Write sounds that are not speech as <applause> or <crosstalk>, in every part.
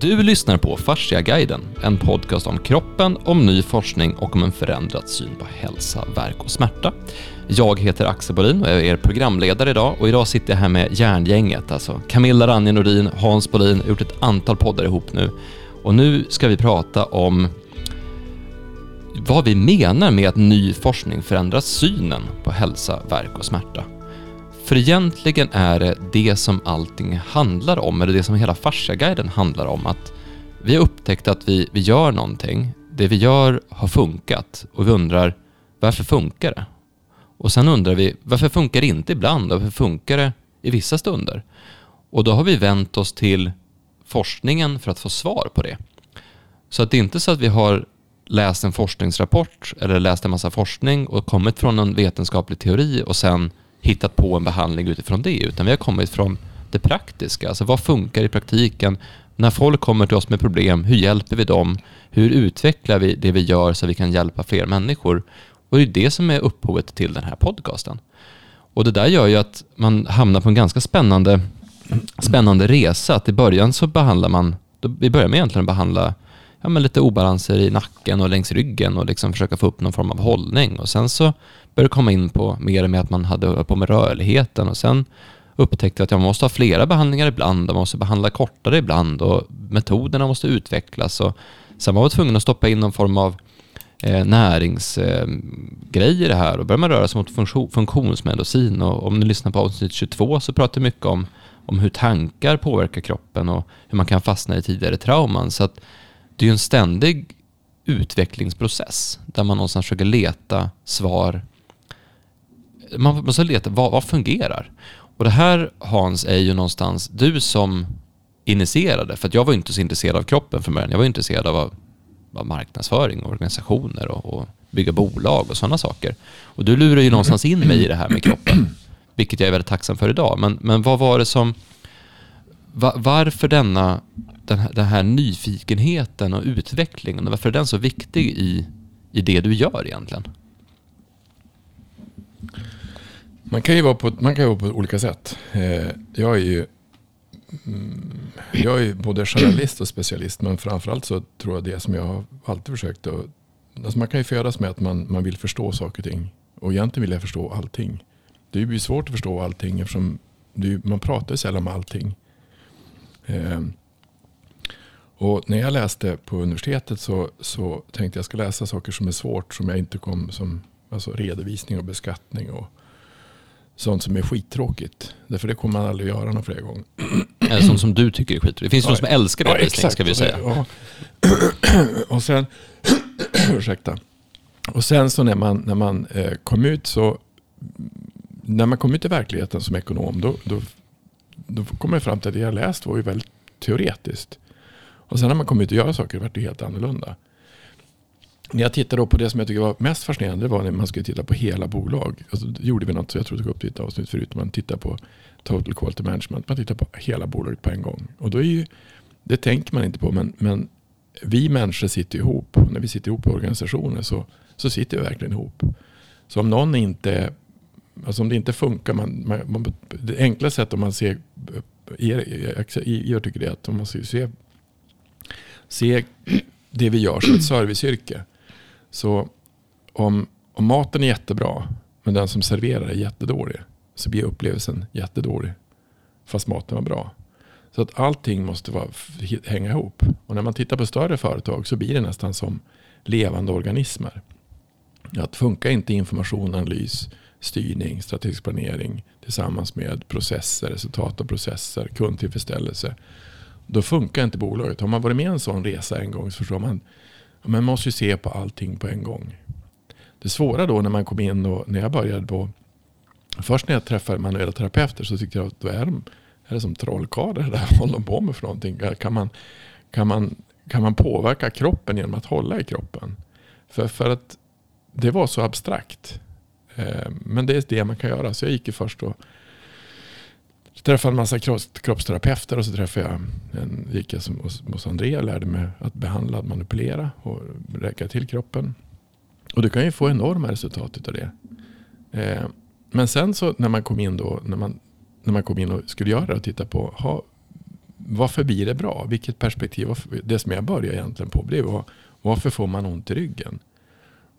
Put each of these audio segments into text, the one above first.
Du lyssnar på Fasciaguiden, en podcast om kroppen, om ny forskning och om en förändrad syn på hälsa, verk och smärta. Jag heter Axel Bolin och jag är er programledare idag och idag sitter jag här med järngänget, alltså Camilla Ranje Nordin, Hans Bolin, gjort ett antal poddar ihop nu. Och nu ska vi prata om vad vi menar med att ny forskning förändrar synen på hälsa, verk och smärta. För egentligen är det det som allting handlar om, eller det som hela Fasciaguiden handlar om, att vi har upptäckt att vi, vi gör någonting, det vi gör har funkat och vi undrar varför funkar det? Och sen undrar vi varför funkar det inte ibland och varför funkar det i vissa stunder? Och då har vi vänt oss till forskningen för att få svar på det. Så att det är inte så att vi har läst en forskningsrapport eller läst en massa forskning och kommit från en vetenskaplig teori och sen hittat på en behandling utifrån det, utan vi har kommit från det praktiska. Alltså vad funkar i praktiken? När folk kommer till oss med problem, hur hjälper vi dem? Hur utvecklar vi det vi gör så vi kan hjälpa fler människor? Och det är det som är upphovet till den här podcasten. Och det där gör ju att man hamnar på en ganska spännande, spännande resa. Att i början så behandlar man, vi börjar med egentligen att behandla ja, men lite obalanser i nacken och längs ryggen och liksom försöka få upp någon form av hållning. Och sen så började komma in på mer med att man hade på med rörligheten och sen upptäckte att jag måste ha flera behandlingar ibland och man måste behandla kortare ibland och metoderna måste utvecklas. Och sen var man tvungen att stoppa in någon form av eh, näringsgrej eh, i det här och började man röra sig mot funktion, funktionsmedicin och om ni lyssnar på avsnitt 22 så pratar jag mycket om, om hur tankar påverkar kroppen och hur man kan fastna i tidigare trauman. Så att det är ju en ständig utvecklingsprocess där man någonstans försöker leta svar. Man måste leta, vad, vad fungerar? Och det här Hans är ju någonstans du som initierade, för att jag var inte så intresserad av kroppen från början. Jag var intresserad av, av marknadsföring, organisationer och, och bygga bolag och sådana saker. Och du lurar ju någonstans in mig i det här med kroppen, <clears throat> vilket jag är väldigt tacksam för idag. Men, men vad var det som, va, varför denna den här, den här nyfikenheten och utvecklingen, varför är den så viktig i, i det du gör egentligen? Man kan ju vara på, man kan ju vara på olika sätt. Eh, jag är ju mm, jag är både journalist och specialist, men framförallt så tror jag det som jag har alltid försökt att... Alltså man kan ju födas med att man, man vill förstå saker och ting. Och egentligen vill jag förstå allting. Det blir svårt att förstå allting eftersom det, man pratar sällan om allting. Eh, och när jag läste på universitetet så, så tänkte jag ska läsa saker som är svårt som jag inte kom som alltså redovisning och beskattning och sånt som är skittråkigt. Därför det kommer man aldrig göra någon fler gånger. Eller sånt som du tycker är skittråkigt. Det finns ja, de som älskar redovisning ja, ska vi säga. Ja. <clears throat> och sen, <clears throat> ursäkta. Och sen så när man, när man eh, kom ut så, när man kom ut i verkligheten som ekonom, då, då, då kom jag fram till att det jag läst var ju väldigt teoretiskt. Och sen när man kom ut och göra saker vart det helt annorlunda. När jag tittade på det som jag tycker var mest fascinerande det var när man skulle titta på hela bolag. Alltså, då gjorde vi något, så jag tror det tog upp ett avsnitt förut. Man tittar på total quality management. Man tittar på hela bolaget på en gång. Och då är ju, det tänker man inte på. Men, men vi människor sitter ihop. När vi sitter ihop i organisationer så, så sitter vi verkligen ihop. Så om någon inte, alltså om det inte funkar. Man, man, man det enkla sättet om man ser, jag tycker det är att om man ser se det vi gör som ett serviceyrke. Så om, om maten är jättebra men den som serverar är jättedålig så blir upplevelsen jättedålig. Fast maten var bra. Så att allting måste vara, hänga ihop. Och när man tittar på större företag så blir det nästan som levande organismer. Att funkar inte information, analys, styrning, strategisk planering tillsammans med processer, resultat av processer, kundtillfredsställelse då funkar inte bolaget. Har man varit med i en sån resa en gång så förstår man man måste ju se på allting på en gång. Det svåra då när man kom in och när jag började på Först när jag träffade manuella terapeuter så tyckte jag att då är, de, är det som trollkarlar. <laughs> Vad håller de på med för någonting? Kan man, kan, man, kan man påverka kroppen genom att hålla i kroppen? För, för att det var så abstrakt. Eh, men det är det man kan göra. Så jag gick ju först och träffade en massa kroppsterapeuter och så träffade jag en, gick jag hos, hos Andrea och lärde mig att behandla, manipulera och räcka till kroppen. Och du kan ju få enorma resultat av det. Eh, men sen så när man kom in då, när man, när man kom in och skulle göra det och titta på, ha, varför blir det bra? Vilket perspektiv? Det som jag började egentligen på blev var varför får man ont i ryggen?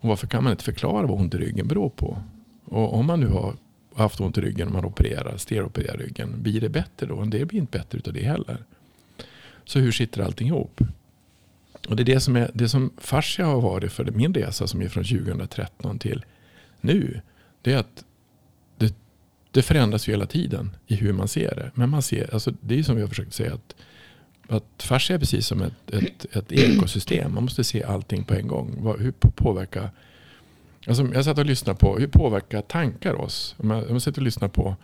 Och varför kan man inte förklara vad ont i ryggen beror på? Och om man nu har haft ont i ryggen och man opererar, steropererar ryggen, blir det bättre då? En del blir inte bättre utav det heller. Så hur sitter allting ihop? Och det är det som, är, det som fascia har varit för min resa som är från 2013 till nu. Det är att det, det förändras ju hela tiden i hur man ser det. Men man ser, alltså det är som vi har försökt säga att, att fascia är precis som ett, ett, ett ekosystem. Man måste se allting på en gång. Hur påverkar Alltså, jag satt och lyssnade på hur påverkar tankar oss? Om jag, om jag sitter och lyssnar på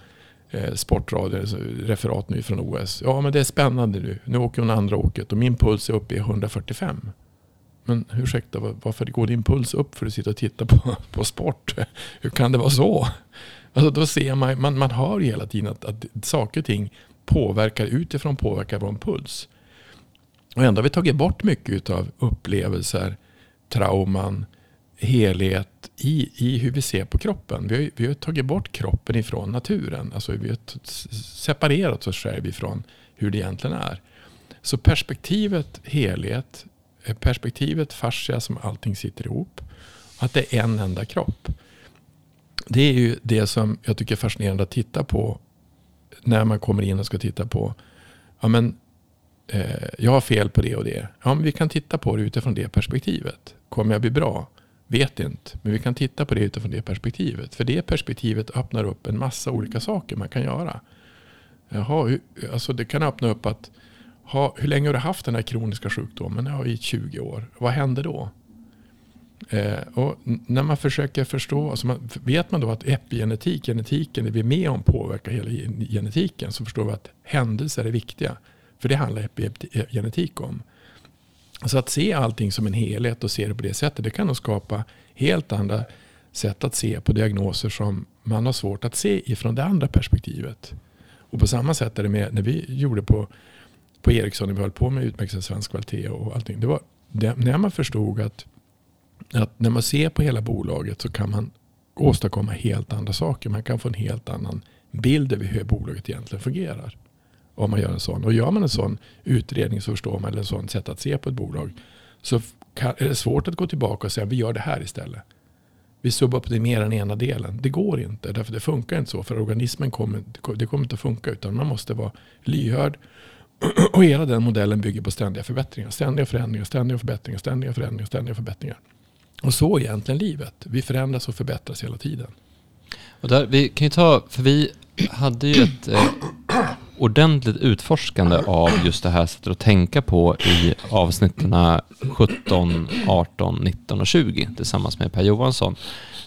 eh, sportradio, alltså, referat nu från OS. Ja, men det är spännande nu. Nu åker hon andra åket och min puls är uppe i 145. Men ursäkta, varför går din puls upp för att sitta och titta på, på sport? <laughs> Hur kan det vara så? Alltså, då ser man, man, man hör hela tiden att, att saker och ting påverkar utifrån påverkar vår puls. Och ändå har vi tagit bort mycket av upplevelser, trauman, helhet i, i hur vi ser på kroppen. Vi har, vi har tagit bort kroppen ifrån naturen. Alltså vi har separerat oss själva ifrån hur det egentligen är. Så perspektivet helhet, eh, perspektivet fascia som allting sitter ihop. Att det är en enda kropp. Det är ju det som jag tycker är fascinerande att titta på när man kommer in och ska titta på ja, men, eh, jag har fel på det och det. Ja, men vi kan titta på det utifrån det perspektivet. Kommer jag bli bra? Vet inte. Men vi kan titta på det utifrån det perspektivet. För det perspektivet öppnar upp en massa olika saker man kan göra. Jaha, alltså det kan öppna upp att ha, hur länge har du haft den här kroniska sjukdomen? Ja, i 20 år. Vad händer då? Eh, och när man försöker förstå, alltså man, vet man då att epigenetik, genetiken, det vi är med om påverkar hela genetiken, så förstår vi att händelser är viktiga. För det handlar epigenetik om. Så att se allting som en helhet och se det på det sättet, det kan nog skapa helt andra sätt att se på diagnoser som man har svårt att se ifrån det andra perspektivet. Och på samma sätt är det med när vi gjorde på, på Ericsson, när vi höll på med utmärkelsen svensk kvalitet och allting. Det var det, när man förstod att, att när man ser på hela bolaget så kan man åstadkomma helt andra saker. Man kan få en helt annan bild över hur bolaget egentligen fungerar. Om man gör en sån. Och gör man en sån utredning så förstår man, eller en sån sätt att se på ett bolag. Så är det svårt att gå tillbaka och säga vi gör det här istället. Vi suboptimerar den ena delen. Det går inte. Därför det funkar inte så. För organismen kommer, det kommer inte att funka. Utan man måste vara lyhörd. <clears throat> Och hela den modellen bygger på ständiga förbättringar. Ständiga förändringar, ständiga förbättringar, ständiga förändringar, ständiga förbättringar. Och så är egentligen livet. Vi förändras och förbättras hela tiden. Och där, vi kan ju ta, för vi hade ju ett eh, ordentligt utforskande av just det här sättet att tänka på i avsnitten 17, 18, 19 och 20 tillsammans med Per Johansson.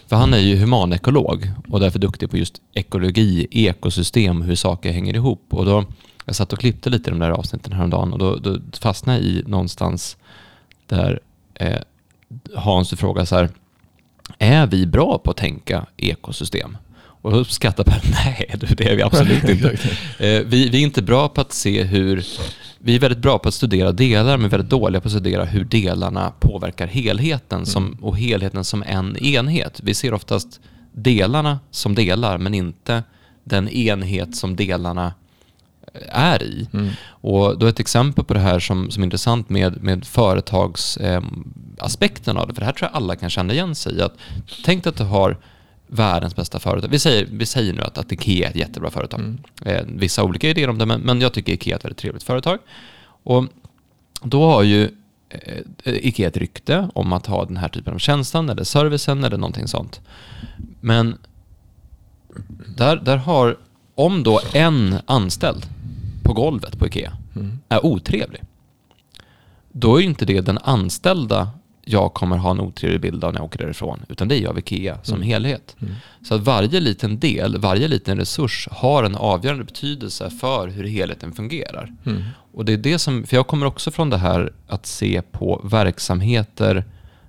För han är ju humanekolog och därför duktig på just ekologi, ekosystem, hur saker hänger ihop. Och då, jag satt och klippte lite i de där avsnitten häromdagen och då, då fastnade jag i någonstans där eh, Hans frågar så här, är vi bra på att tänka ekosystem? Och då skrattar Per, nej det är vi absolut <laughs> inte. Eh, vi, vi är inte bra på att se hur, vi är väldigt bra på att studera delar men väldigt dåliga på att studera hur delarna påverkar helheten som, mm. och helheten som en enhet. Vi ser oftast delarna som delar men inte den enhet som delarna är i. Mm. Och då ett exempel på det här som, som är intressant med, med företagsaspekten eh, av det, för det här tror jag alla kan känna igen sig i. Att, tänk att du har världens bästa företag. Vi säger, vi säger nu att, att Ikea är ett jättebra företag. Mm. Eh, vissa olika idéer om det, men, men jag tycker Ikea är ett väldigt trevligt företag. Och då har ju eh, Ikea ett rykte om att ha den här typen av tjänsten eller servicen eller någonting sånt. Men där, där har, om då en anställd på golvet på Ikea mm. är otrevlig, då är inte det den anställda jag kommer ha en otrevlig bild av när jag åker därifrån, utan det är jag av IKEA som mm. helhet. Mm. Så att varje liten del, varje liten resurs har en avgörande betydelse för hur helheten fungerar. Mm. Och det är det som, för jag kommer också från det här att se på verksamheter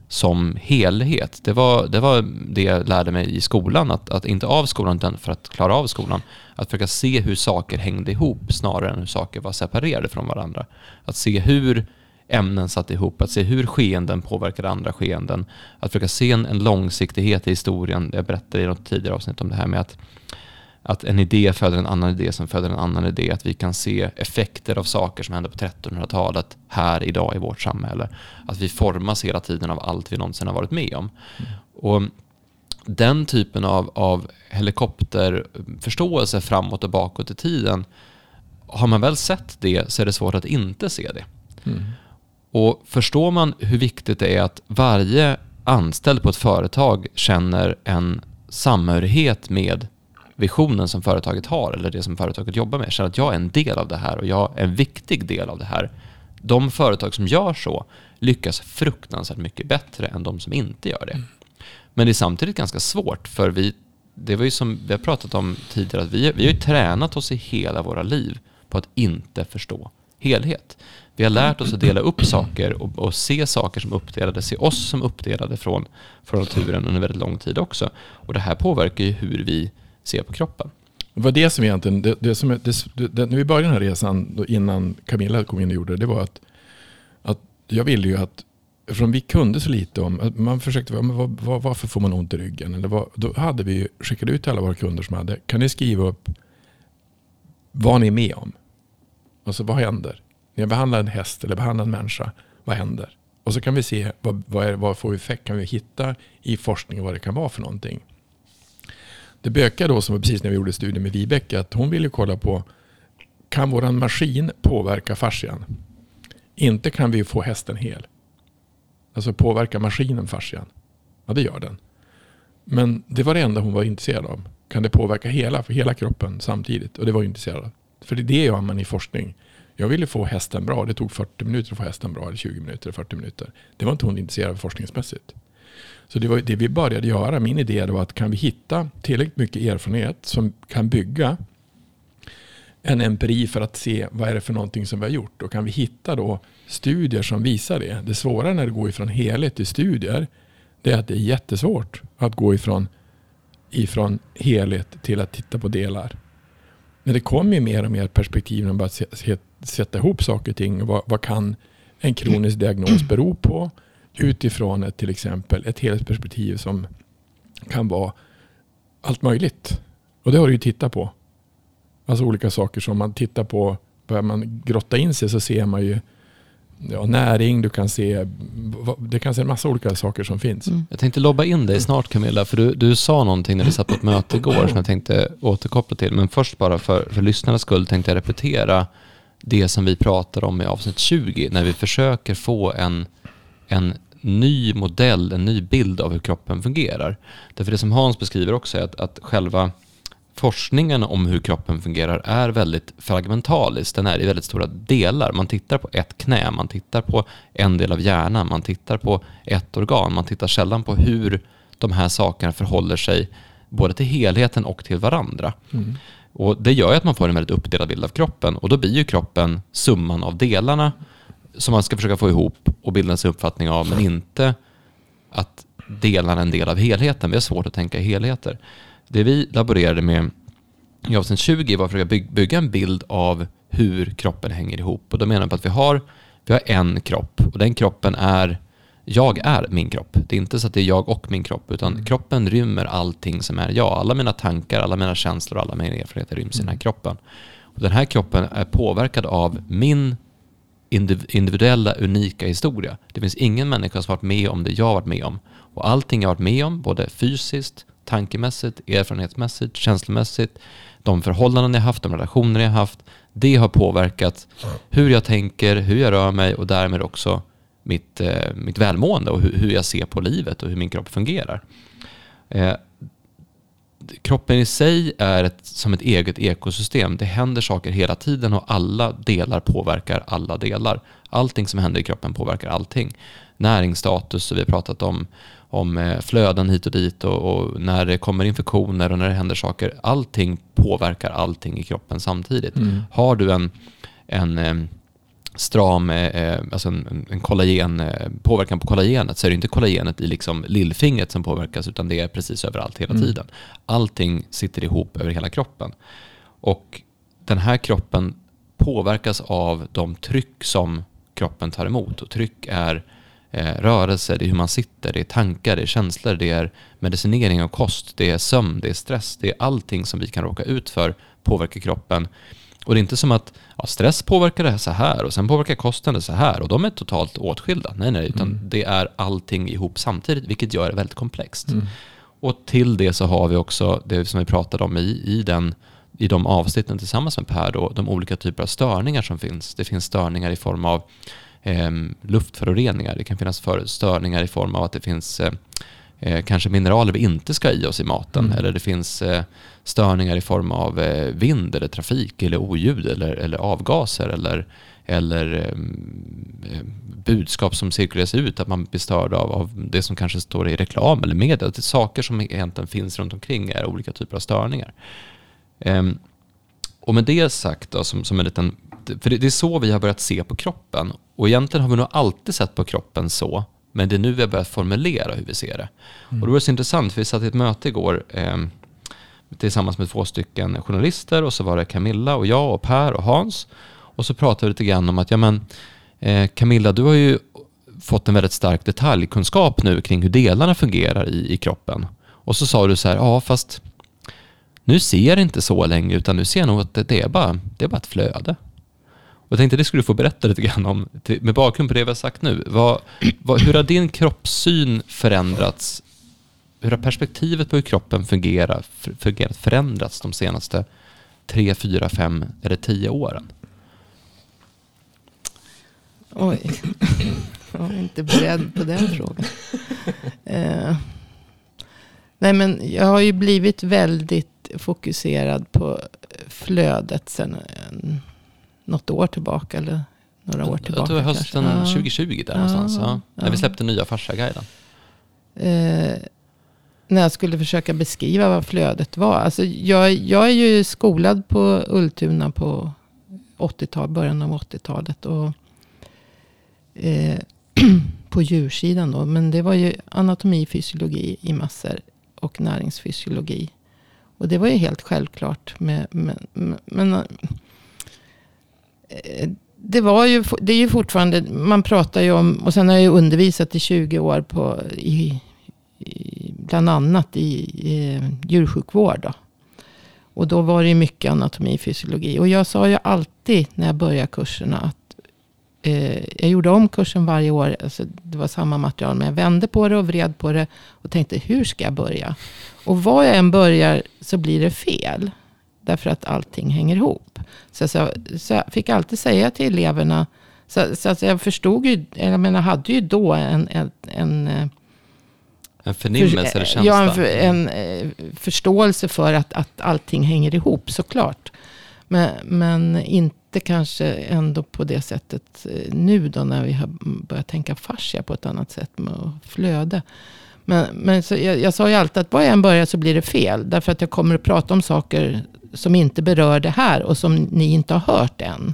som helhet. Det var, det var det jag lärde mig i skolan, att, att inte av skolan utan för att klara av skolan. Att försöka se hur saker hängde ihop snarare än hur saker var separerade från varandra. Att se hur ämnen satt ihop, att se hur skeenden påverkar andra skeenden, att försöka se en, en långsiktighet i historien. Jag berättade i något tidigare avsnitt om det här med att att en idé föder en annan idé som föder en annan idé. Att vi kan se effekter av saker som hände på 1300-talet här idag i vårt samhälle. Att vi formas hela tiden av allt vi någonsin har varit med om. Mm. Och den typen av, av helikopterförståelse framåt och bakåt i tiden, har man väl sett det så är det svårt att inte se det. Mm. Och förstår man hur viktigt det är att varje anställd på ett företag känner en samhörighet med visionen som företaget har eller det som företaget jobbar med. Känner att jag är en del av det här och jag är en viktig del av det här. De företag som gör så lyckas fruktansvärt mycket bättre än de som inte gör det. Men det är samtidigt ganska svårt för vi, det var ju som vi har pratat om tidigare, att vi, vi har ju tränat oss i hela våra liv på att inte förstå helhet. Vi har lärt oss att dela upp saker och, och, se saker som uppdelade, se oss som uppdelade från, från naturen under väldigt lång tid också. Och det här påverkar ju hur vi ser på kroppen. Det var det som egentligen, det, det som, det, det, när vi började den här resan, då innan Camilla kom in och gjorde det, det var att, att jag ville ju att, eftersom vi kunde så lite om, man försökte, var, var, varför får man ont i ryggen? Eller var, då hade vi skickat ut till alla våra kunder som hade, kan ni skriva upp vad ni är med om? Alltså vad händer? När jag behandlar en häst eller behandlar en människa, vad händer? Och så kan vi se vad, vad, är, vad får effekt, kan vi hitta i forskningen vad det kan vara för någonting. Det bökiga då, som var precis när vi gjorde studien med Vibeke, att hon ville kolla på kan våran maskin påverka fascian? Inte kan vi få hästen hel. Alltså påverka maskinen fascian? Ja, det gör den. Men det var det enda hon var intresserad av. Kan det påverka hela, för hela kroppen samtidigt? Och det var hon intresserad av. För det är det gör man i forskning. Jag ville få hästen bra. Det tog 40 minuter att få hästen bra. Eller 20 minuter, 40 minuter. Det var inte hon intresserad av forskningsmässigt. Så det var det vi började göra. Min idé var att kan vi hitta tillräckligt mycket erfarenhet som kan bygga en empiri för att se vad är det för någonting som vi har gjort. Och kan vi hitta då studier som visar det. Det svåra när det går ifrån helhet till studier det är att det är jättesvårt att gå ifrån, ifrån helhet till att titta på delar. Men det kommer ju mer och mer perspektiv när man bara sätta ihop saker och ting. Vad, vad kan en kronisk diagnos bero på? utifrån ett, till exempel ett helhetsperspektiv som kan vara allt möjligt. Och det har du ju tittat på. Alltså olika saker som man tittar på. Börjar man grotta in sig så ser man ju ja, näring, du kan se, det kan se en massa olika saker som finns. Mm. Jag tänkte lobba in dig snart Camilla, för du, du sa någonting när vi satt på ett möte igår som jag tänkte återkoppla till. Men först bara för, för lyssnarnas skull tänkte jag repetera det som vi pratar om i avsnitt 20, när vi försöker få en, en ny modell, en ny bild av hur kroppen fungerar. Därför det som Hans beskriver också är att, att själva forskningen om hur kroppen fungerar är väldigt fragmentalisk. Den är i väldigt stora delar. Man tittar på ett knä, man tittar på en del av hjärnan, man tittar på ett organ. Man tittar sällan på hur de här sakerna förhåller sig både till helheten och till varandra. Mm. Och Det gör att man får en väldigt uppdelad bild av kroppen och då blir ju kroppen summan av delarna som man ska försöka få ihop och bilda sig uppfattning av, men inte att delarna är en del av helheten. Vi har svårt att tänka i helheter. Det vi laborerade med i avsnitt 20 var att försöka bygga en bild av hur kroppen hänger ihop. Och då menar vi att vi har, vi har en kropp och den kroppen är, jag är min kropp. Det är inte så att det är jag och min kropp, utan mm. kroppen rymmer allting som är jag. Alla mina tankar, alla mina känslor, alla mina erfarenheter ryms i den här mm. kroppen. Och den här kroppen är påverkad av min individuella, unika historia. Det finns ingen människa som varit med om det jag har varit med om. Och allting jag har varit med om, både fysiskt, tankemässigt, erfarenhetsmässigt, känslomässigt, de förhållanden jag haft, de relationer jag haft, det har påverkat hur jag tänker, hur jag rör mig och därmed också mitt, eh, mitt välmående och hur, jag ser på livet och hur min kropp fungerar. Eh, kroppen i sig är ett, som ett eget ekosystem. Det händer saker hela tiden och alla delar påverkar alla delar. Allting som händer i kroppen påverkar allting. Näringsstatus, vi har pratat om, om eh, flöden hit och dit och, och, när det kommer infektioner och när det händer saker. Allting påverkar allting i kroppen samtidigt. Mm. Har du en, en stram, eh, alltså en, en kollagen, eh, påverkan på kollagenet så är det inte kollagenet i liksom lillfingret som påverkas utan det är precis överallt hela mm. tiden. Allting sitter ihop över hela kroppen. Och den här kroppen påverkas av de tryck som kroppen tar emot. Och tryck är eh, rörelse, det är hur man sitter, det är tankar, det är känslor, det är medicinering och kost, det är sömn, det är stress, det är allting som vi kan råka ut för påverkar kroppen. Och det är inte som att ja, stress påverkar det så här och sen påverkar kosten det så här och de är totalt åtskilda. Nej, nej, utan mm. det är allting ihop samtidigt, vilket gör det väldigt komplext. Mm. Och till det så har vi också det som vi pratade om i, i, den, i de avsnitten tillsammans med Per, då, de olika typer av störningar som finns. Det finns störningar i form av eh, luftföroreningar, det kan finnas för, störningar i form av att det finns eh, eh, kanske mineraler vi inte ska ha i oss i maten. Mm. Eller det finns eh, störningar i form av eh, vind eller trafik eller oljud eller, eller avgaser eller, eller eh, budskap som cirkuleras ut, att man blir störd av, av det som kanske står i reklam eller media. Det är saker som egentligen finns runt omkring är olika typer av störningar. Ehm, och med det sagt då, som, som en liten för det är så vi har börjat se på kroppen. Och egentligen har vi nog alltid sett på kroppen så, men det är nu vi har börjat formulera hur vi ser det. Mm. Och det var så intressant, för vi satt i ett möte igår eh, tillsammans med två stycken journalister och så var det Camilla och jag och Per och Hans. Och så pratade vi lite grann om att, ja men eh, Camilla, du har ju fått en väldigt stark detaljkunskap nu kring hur delarna fungerar i, i kroppen. Och så sa du så här, ja fast nu ser jag inte så länge utan nu ser jag nog att det, det, är, bara, det är bara ett flöde. Och jag tänkte det skulle du få berätta lite grann om, med bakgrund på det vi har sagt nu. Vad, vad, hur har din kroppssyn förändrats? Hur har perspektivet på hur kroppen fungerar, fungerat förändrats de senaste tre, fyra, fem eller tio åren? Oj, jag var inte beredd på den frågan. Eh, nej men jag har ju blivit väldigt fokuserad på flödet sen något år tillbaka. Eller några år tillbaka. Jag tror hösten kanske. 2020 där ja, någonstans. Ja, ja. När vi släppte nya Farsa-guiden. Eh, när jag skulle försöka beskriva vad flödet var. Alltså jag, jag är ju skolad på Ultuna på 80-tal, början av 80-talet. Och, eh, <clears throat> på djursidan då. Men det var ju anatomi, fysiologi i massor. Och näringsfysiologi. Och det var ju helt självklart. Med, med, med men Eh, det, var ju, det är ju fortfarande, man pratar ju om, och sen har jag ju undervisat i 20 år på, i, i bland annat i, i djursjukvård. Då. Och då var det mycket anatomi och fysiologi. Och jag sa ju alltid när jag började kurserna att eh, jag gjorde om kursen varje år. Alltså det var samma material. Men jag vände på det och vred på det. Och tänkte hur ska jag börja? Och var jag än börjar så blir det fel. Därför att allting hänger ihop. Så, så, så jag fick alltid säga till eleverna. Så, så så jag förstod ju, jag menar hade ju då en, en, en eh, en förnimmelse eller känsla? Ja, en, en, en, eh, förståelse för att, att allting hänger ihop såklart. Men, men inte kanske ändå på det sättet eh, nu då när vi har börjat tänka fascia på ett annat sätt med flöde. Men, men så jag, jag sa ju alltid att var jag än börjar så blir det fel. Därför att jag kommer att prata om saker som inte berör det här och som ni inte har hört än.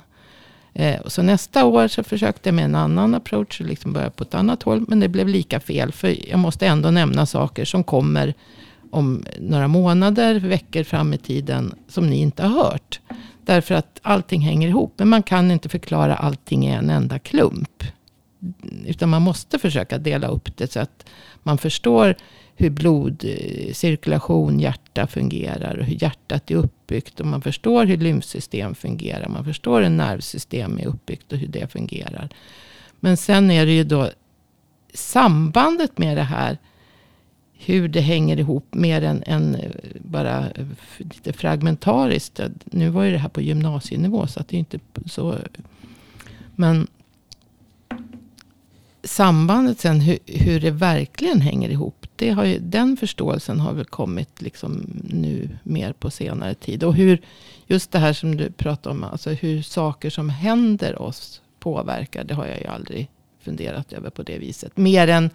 Eh, så nästa år så försökte jag med en annan approach och liksom börja på ett annat håll. Men det blev lika fel. För jag måste ändå nämna saker som kommer om några månader, veckor fram i tiden. Som ni inte har hört. Därför att allting hänger ihop. Men man kan inte förklara allting i en enda klump. Utan man måste försöka dela upp det så att man förstår hur blodcirkulation, hjärta fungerar och hur hjärtat är uppbyggt. Och man förstår hur lymfsystem fungerar. Man förstår hur nervsystem är uppbyggt och hur det fungerar. Men sen är det ju då sambandet med det här. Hur det hänger ihop mer än, än bara lite fragmentariskt. Nu var ju det här på gymnasienivå så att det är inte så. Men sambandet sen hur, hur det verkligen hänger ihop. Det har ju, den förståelsen har väl kommit liksom nu mer på senare tid. Och hur, just det här som du pratade om, alltså hur saker som händer oss påverkar. Det har jag ju aldrig funderat över på det viset. Mer än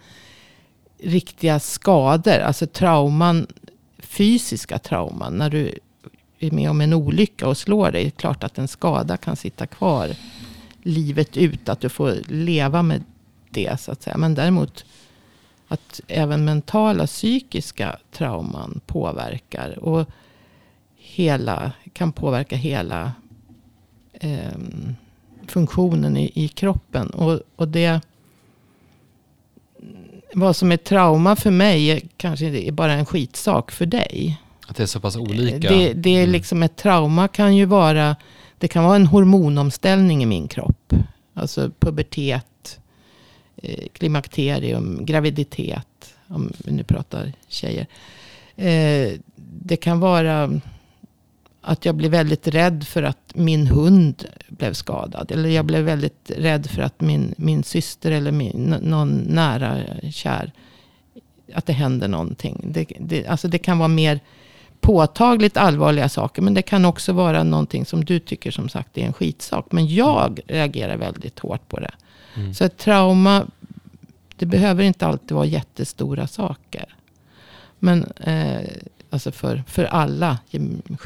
riktiga skador, alltså trauman, fysiska trauman. När du är med om en olycka och slår dig. Det är klart att en skada kan sitta kvar livet ut. Att du får leva med det så att säga. Men däremot att även mentala psykiska trauman påverkar. Och hela, kan påverka hela eh, funktionen i, i kroppen. Och, och det, vad som är trauma för mig kanske är bara en skitsak för dig. Att det är så pass olika. Det, det är Mm. liksom ett trauma kan ju vara, det kan vara en hormonomställning i min kropp. Alltså pubertet, eh, Eh, klimakterium, graviditet. Om vi nu pratar tjejer. Eh, det kan vara att jag blir väldigt rädd för att min hund blev skadad. Eller jag blev väldigt rädd för att min, min syster eller min, någon nära kär. Att det händer någonting. Det, det, alltså det kan vara mer påtagligt allvarliga saker. Men det kan också vara någonting som du tycker som sagt är en skitsak. Men jag reagerar väldigt hårt på det. Mm. Så ett trauma, det behöver inte alltid vara jättestora saker. Men eh, alltså för, för alla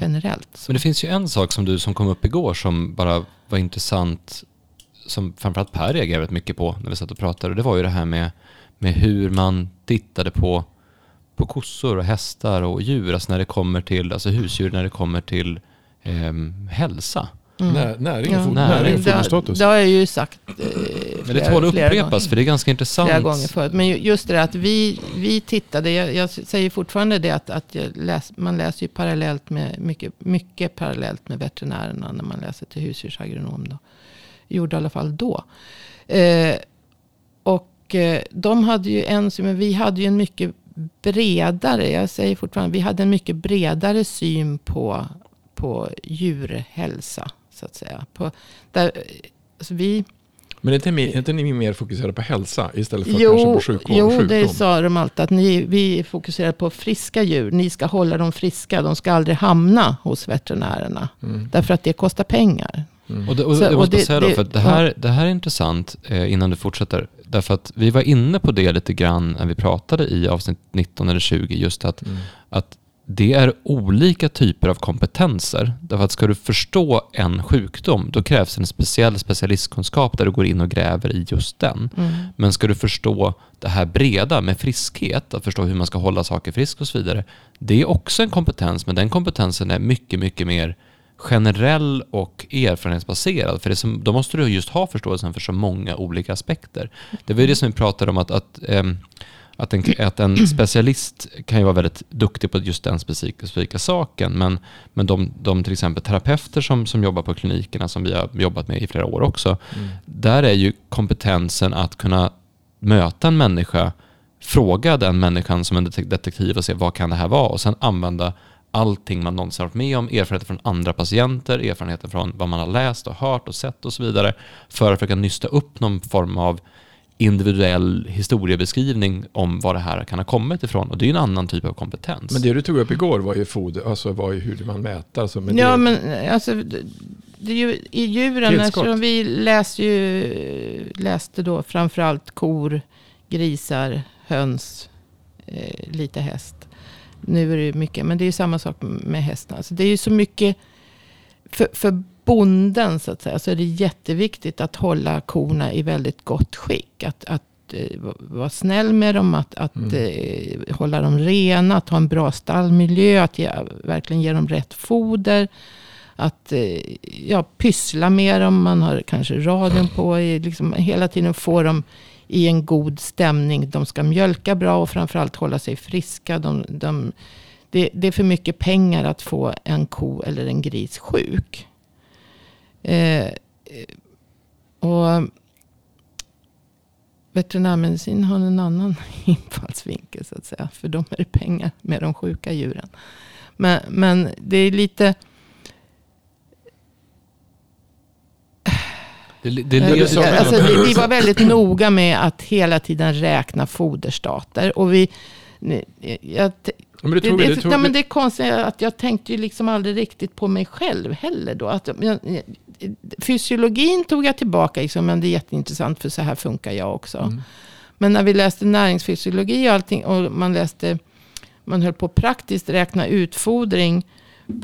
generellt. Så. Men det finns ju en sak som du som kom upp igår som bara var intressant. Som framförallt Per reagerade väldigt mycket på när vi satt och pratade. Och det var ju det här med, med hur man tittade på, på kossor och hästar och djur. Alltså när det kommer till, alltså husdjur när det kommer till ehm, hälsa. Mm. När, näring och Ja. Näring. och det, foderstatus. det har jag ju sagt eh, Men det tål att flera upprepas gånger. för det är ganska intressant. flera gånger förut. Men ju- just det där att vi, vi tittade, jag, jag säger fortfarande det att, att jag läs, man läser ju parallellt med, mycket, mycket parallellt med veterinärerna när man läser till husdjursagronom. Då. Gjorde i alla fall då. Eh, och eh, de hade ju en, men vi hade ju en mycket bredare, jag säger fortfarande, vi hade en mycket bredare syn på, på djurhälsa. Så att säga. På, där, alltså vi, Men är inte, ni- är inte ni mer fokuserade på hälsa istället för Jo, kanske på sjukvård, jo sjukdom? det sa de alltid. Att ni, vi fokuserar på friska djur. Ni ska hålla dem friska. De ska aldrig hamna hos veterinärerna. Mm. Därför att det kostar pengar. Mm. Och det, och Så- jag måste det- säga då, för det här, det här är intressant eh, innan du fortsätter. Därför att vi var inne på det lite grann när vi pratade i avsnitt 19 eller 20. Just att, Mm. att det är olika typer av kompetenser. Därför att ska du förstå en sjukdom, då krävs en speciell specialistkunskap där du går in och gräver i just den. Mm. Men ska du förstå det här breda med friskhet, att förstå hur man ska hålla saker frisk och så vidare. Det är också en kompetens, men den kompetensen är mycket, mycket mer generell och erfarenhetsbaserad. För det som, då måste du just ha förståelsen för så många olika aspekter. Det var ju det som vi pratade om att, att, ehm, att, en, att en specialist kan ju vara väldigt duktig på just den specifika, specifika saken. Men, men de, de till exempel terapeuter som, som jobbar på klinikerna som vi har jobbat med i flera år också. Mm. Där är ju kompetensen att kunna möta en människa, fråga den människan som en detek- detektiv och se vad kan det här vara och sen använda allting man någonsin varit med om, erfarenheter från andra patienter, erfarenheter från vad man har läst och hört och sett och så vidare för att försöka nysta upp någon form av individuell historiebeskrivning om var det här kan ha kommit ifrån. Och det är ju en annan typ av kompetens. Men det du tog upp igår var ju foder, alltså var ju hur man mäter. Alltså, men ja, det, men alltså, det, är ju i djuren, eftersom vi läste, ju, läste då framförallt kor, grisar, höns, eh, lite häst. Nu är det ju mycket, men det är ju samma sak med hästarna. Alltså det är ju så mycket, för, för bonden så att säga, så är det jätteviktigt att hålla korna i väldigt gott skick. Att, att eh, va- vara snäll med dem, att, att Mm. eh, hålla dem rena, att ha en bra stallmiljö, att ge, verkligen ge dem rätt foder. Att eh, ja, pyssla med dem, man har kanske radion på, liksom, hela tiden få dem i en god stämning. De ska mjölka bra och framförallt hålla sig friska. De, de, det, det är för mycket pengar att få en ko eller en gris sjuk. Eh, och veterinärmedicin har en annan <laughs> infallsvinkel så att säga. För de är det pengar med de sjuka djuren. Men, men det är lite... det, det, Eh, alltså, vi, vi var väldigt noga med att hela tiden räkna foderstater. Och vi, jag, Ja, men det, tog, det, du tog, ja, men det är konstigt att jag tänkte ju liksom aldrig riktigt på mig själv heller. Då. Att, jag, fysiologin tog jag tillbaka, liksom, men det är jätteintressant för så här funkar jag också. Mm. Men när vi läste näringsfysiologi och allting och man läste, man höll på praktiskt räkna utfodring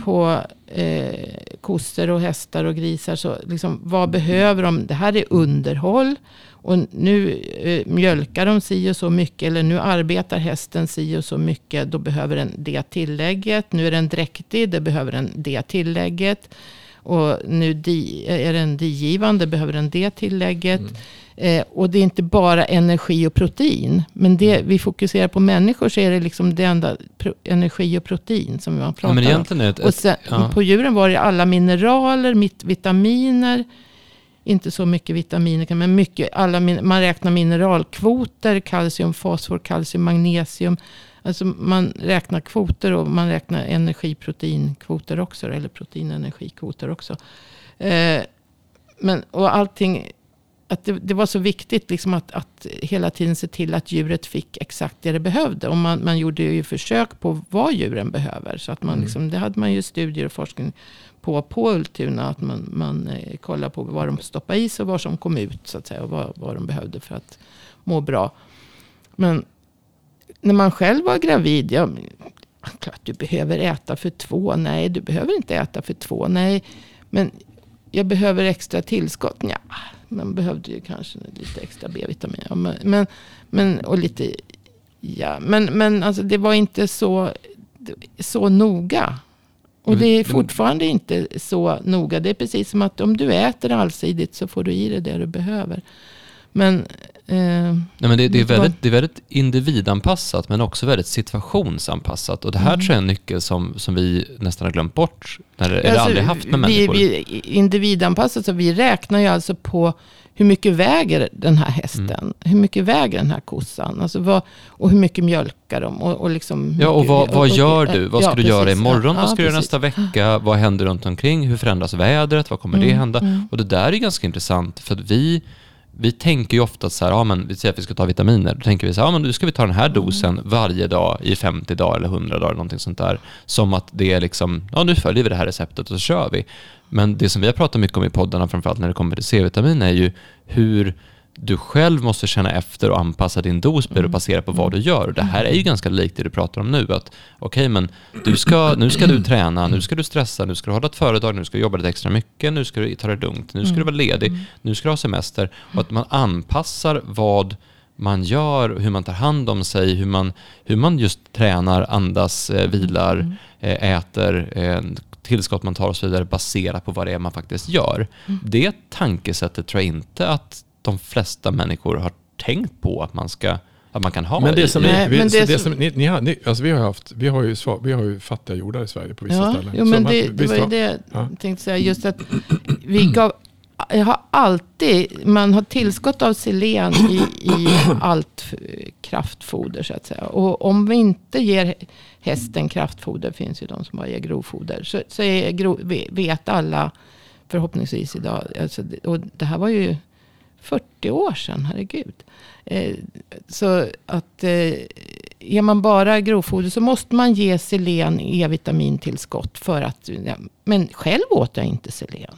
på eh, kossor och hästar och grisar. Så liksom, vad behöver de? Det här är underhåll. Och nu eh, mjölkar de si och så mycket. Eller nu arbetar hästen si och så mycket. Då behöver den det tillägget. Nu är den dräktig. Det behöver den det tillägget. Och nu di, är den digivande, behöver den det tillägget. Mm. Eh, och det är inte bara energi och protein. Men det vi fokuserar på människor så är det liksom det enda pro, energi och protein som man pratar Ja, men om. ett, Och sen, ja. på djuren var det alla mineraler, mitt, vitaminer. Inte så mycket vitaminer, men mycket. Alla, man räknar mineralkvoter, kalcium, fosfor, kalcium, magnesium. Alltså man räknar kvoter och man räknar energiproteinkvoter också. Eller proteinenergikvoter också. Eh, men, och allting, att det, det var så viktigt liksom att, att hela tiden se till att djuret fick exakt det det behövde. Och man, man gjorde ju försök på vad djuren behöver. Så att man Mm. liksom, det hade man ju studier och forskning på, på Ultuna. Att man, man eh, kollar på vad de stoppade i sig och vad som kom ut. Så att säga, och vad, vad de behövde för att må bra. Men när man själv var gravid. Ja, klart du behöver äta för två. Nej, du behöver inte äta för två. Nej, men jag behöver extra tillskott. Ja, man behövde ju kanske lite extra B-vitamin. Ja, men, men, men, och lite, ja, men, men alltså det var inte så, så noga. Och det är fortfarande inte så noga. Det är precis som att om du äter allsidigt så får du i dig det du behöver. Men eh, Nej, men det, det, är Det väldigt, det är väldigt individanpassat men också väldigt situationsanpassat. Och det här Mm. tror jag är en nyckel som, som vi nästan har glömt bort. När, eller Alltså, aldrig haft med vi, människor. vi individanpassat, så vi räknar ju alltså på hur mycket väger den här hästen? Mm. Hur mycket väger den här kossan? Alltså vad, och hur mycket mjölkar de? Och, och liksom, Ja, och vad, vad gör du? Vad ska ja, du göra precis. imorgon? Ja, vad ska du göra nästa vecka? Vad händer runt omkring? Hur förändras vädret? Vad kommer det Mm, hända? mm. Och det där är ganska intressant för att vi, vi tänker ju ofta så här, ja men vi säger att vi ska ta vitaminer. Då tänker vi så här, ja men nu ska vi ta den här dosen varje dag i 50 dagar eller 100 dagar, någonting sånt där. Som att det är liksom, ja nu följer vi det här receptet och så kör vi. Men det som vi har pratat mycket om i poddarna, framförallt när det kommer till C-vitamin, är ju hur du själv måste känna efter och anpassa din dos Mm. baserat på vad du gör. Och Det här är ju ganska likt det du pratar om nu. Att okej, men du ska, nu ska du träna, nu ska du stressa, nu ska du hålla ett företag, nu ska du jobba lite extra mycket, nu ska du ta det lugnt, nu ska du vara ledig, nu ska du ha semester. Och att man anpassar vad man gör, hur man tar hand om sig, hur man, hur man just tränar, andas, eh, vilar, eh, äter, eh, tillskott man tar och så vidare baserat på vad det är man faktiskt gör. Det tankesättet tror jag inte att de flesta människor har tänkt på att man, ska, att man kan ha. Men det som, Nej, vi, men så det det som- som, ni, ni har, ni, alltså vi har haft, vi har ju, vi har ju fattiga jordar i Sverige på vissa Ja, ställen. jo, men det, man- det var ju det Ja. jag tänkte säga. Just att vi gav, jag har alltid, man har tillskott av selen i, i allt kraftfoder så att säga. Och om vi inte ger hästen kraftfoder, finns ju de som bara ger grovfoder, så, så är gro, ve- vet alla förhoppningsvis idag, alltså, och det här var ju 40 år sedan, herregud. Eh, så att eh, ger man bara grovfoder så måste man ge selen E-vitamintillskott för att, ja, men själv åt jag inte selen.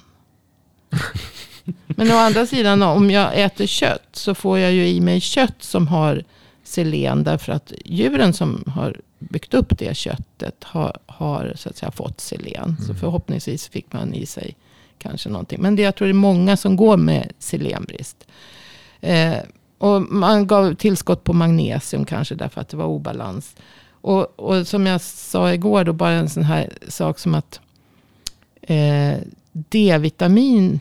Men å andra sidan om jag äter kött så får jag ju i mig kött som har selen därför att djuren som har byggt upp det köttet har, har så att säga fått selen. Så förhoppningsvis fick man i sig kanske någonting. Men det, jag tror det är många som går med selenbrist. Eh, och man gav tillskott på magnesium kanske därför att det var obalans. Och, och som jag sa igår då, bara en sån här sak som att eh, D-vitamin,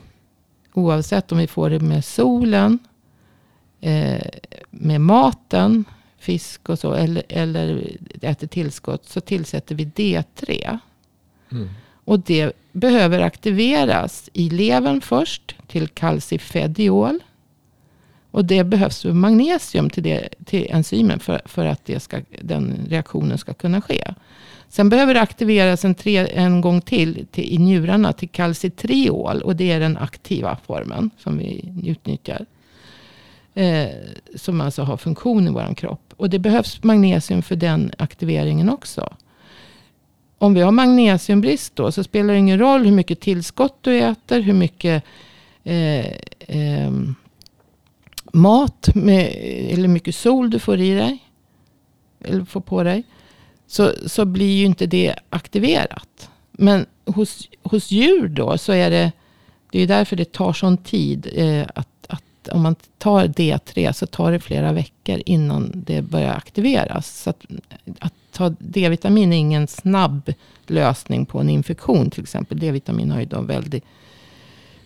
oavsett om vi får det med solen, eh, med maten, fisk och så, eller, eller äter tillskott, så tillsätter vi D3. Mm. Och det behöver aktiveras i levern först till kalcifediol. Och det behövs magnesium till, det, till enzymen för, för att det ska, den reaktionen ska kunna ske. Sen behöver det aktiveras en, tre, en gång till, till i njurarna till calcitriol. Och det är den aktiva formen som vi utnyttjar. Eh, som alltså har funktion i vår kropp. Och det behövs magnesium för den aktiveringen också. Om vi har magnesiumbrist då så spelar det ingen roll hur mycket tillskott du äter, hur mycket eh, eh, mat med, eller mycket sol du får i dig. Eller får på dig. Så, så blir ju inte det aktiverat. Men hos, hos djur då så är det, det är därför det tar sån tid. Eh, att, att om man tar D3 så tar det flera veckor innan det börjar aktiveras. Så att, att ta D-vitamin är ingen snabb lösning på en infektion till exempel. D-vitamin har ju då väldigt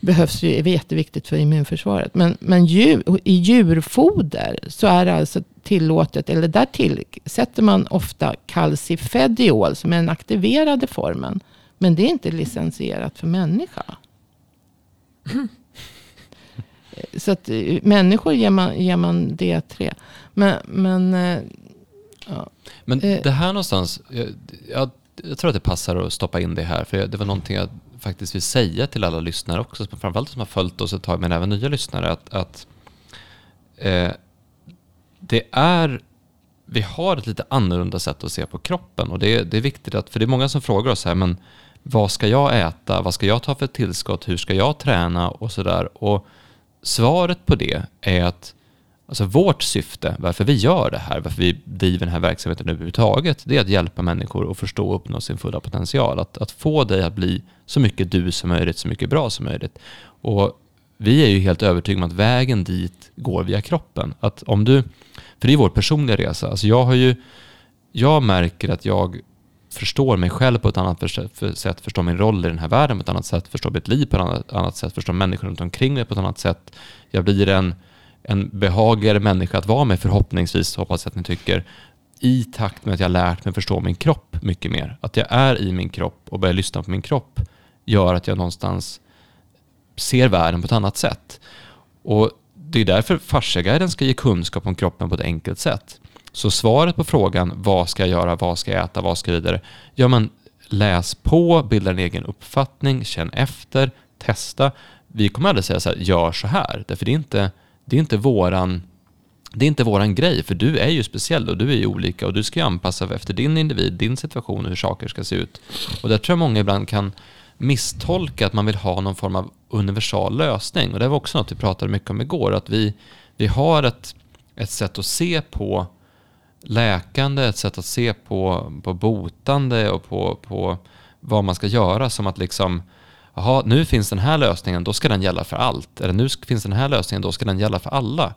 behövs ju, är jätteviktigt för immunförsvaret. Men, men djur, i djurfoder så är det alltså tillåtet, eller där tillsätter man ofta calcifediol som är den aktiverade formen. Men det är inte licensierat för människa. <laughs> Så att eh, människor ger man, ger man D3. Men, men, eh, ja. men eh. det här någonstans, jag, jag, jag, tror att det passar att stoppa in det här. För det var någonting jag faktiskt vill säga till alla lyssnare också, framförallt som har följt oss ett tag, men även nya lyssnare, att, att eh, det är vi har ett lite annorlunda sätt att se på kroppen och det, det är viktigt att, för det är många som frågar oss här, men vad ska jag äta? Vad ska jag ta för tillskott? Hur ska jag träna? Och sådär. Och svaret på det är att alltså vårt syfte, varför vi gör det här, varför vi driver den här verksamheten överhuvudtaget, det är att hjälpa människor att förstå och uppnå sin fulla potential. Att, att få dig att bli så mycket du som möjligt, så mycket bra som möjligt. Och vi är ju helt övertygade om att vägen dit går via kroppen. Att om du, för det är vår personliga resa. Alltså jag har ju, jag märker att jag förstår mig själv på ett annat sätt, förstår min roll i den här världen på ett annat sätt, förstår mitt liv på ett annat, annat sätt, förstår människor runt omkring mig på ett annat sätt. Jag blir en, en behagligare människa att vara med förhoppningsvis, hoppas jag att ni tycker, i takt med att jag lärt mig förstå min kropp mycket mer. Att jag är i min kropp och börjar lyssna på min kropp gör att jag någonstans ser världen på ett annat sätt. Och det är därför Fasciaguiden ska ge kunskap om kroppen på ett enkelt sätt. Så svaret på frågan vad ska jag göra, vad ska jag äta, vad ska jag vidare? Ja, men läs på, bilda en egen uppfattning, känn efter, testa. Vi kommer aldrig säga så här, gör så här, därför det är inte, det är inte våran det är inte våran grej, för du är ju speciell och du är ju olika och du ska ju anpassa efter din individ, din situation och hur saker ska se ut. Och där tror jag många ibland kan misstolka att man vill ha någon form av universal lösning. Och det var också något vi pratade mycket om igår, att vi, vi har ett, ett sätt att se på läkande, ett sätt att se på, på botande och på, på vad man ska göra som att liksom Jaha, nu finns den här lösningen, då ska den gälla för allt. Eller nu finns den här lösningen, då ska den gälla för alla.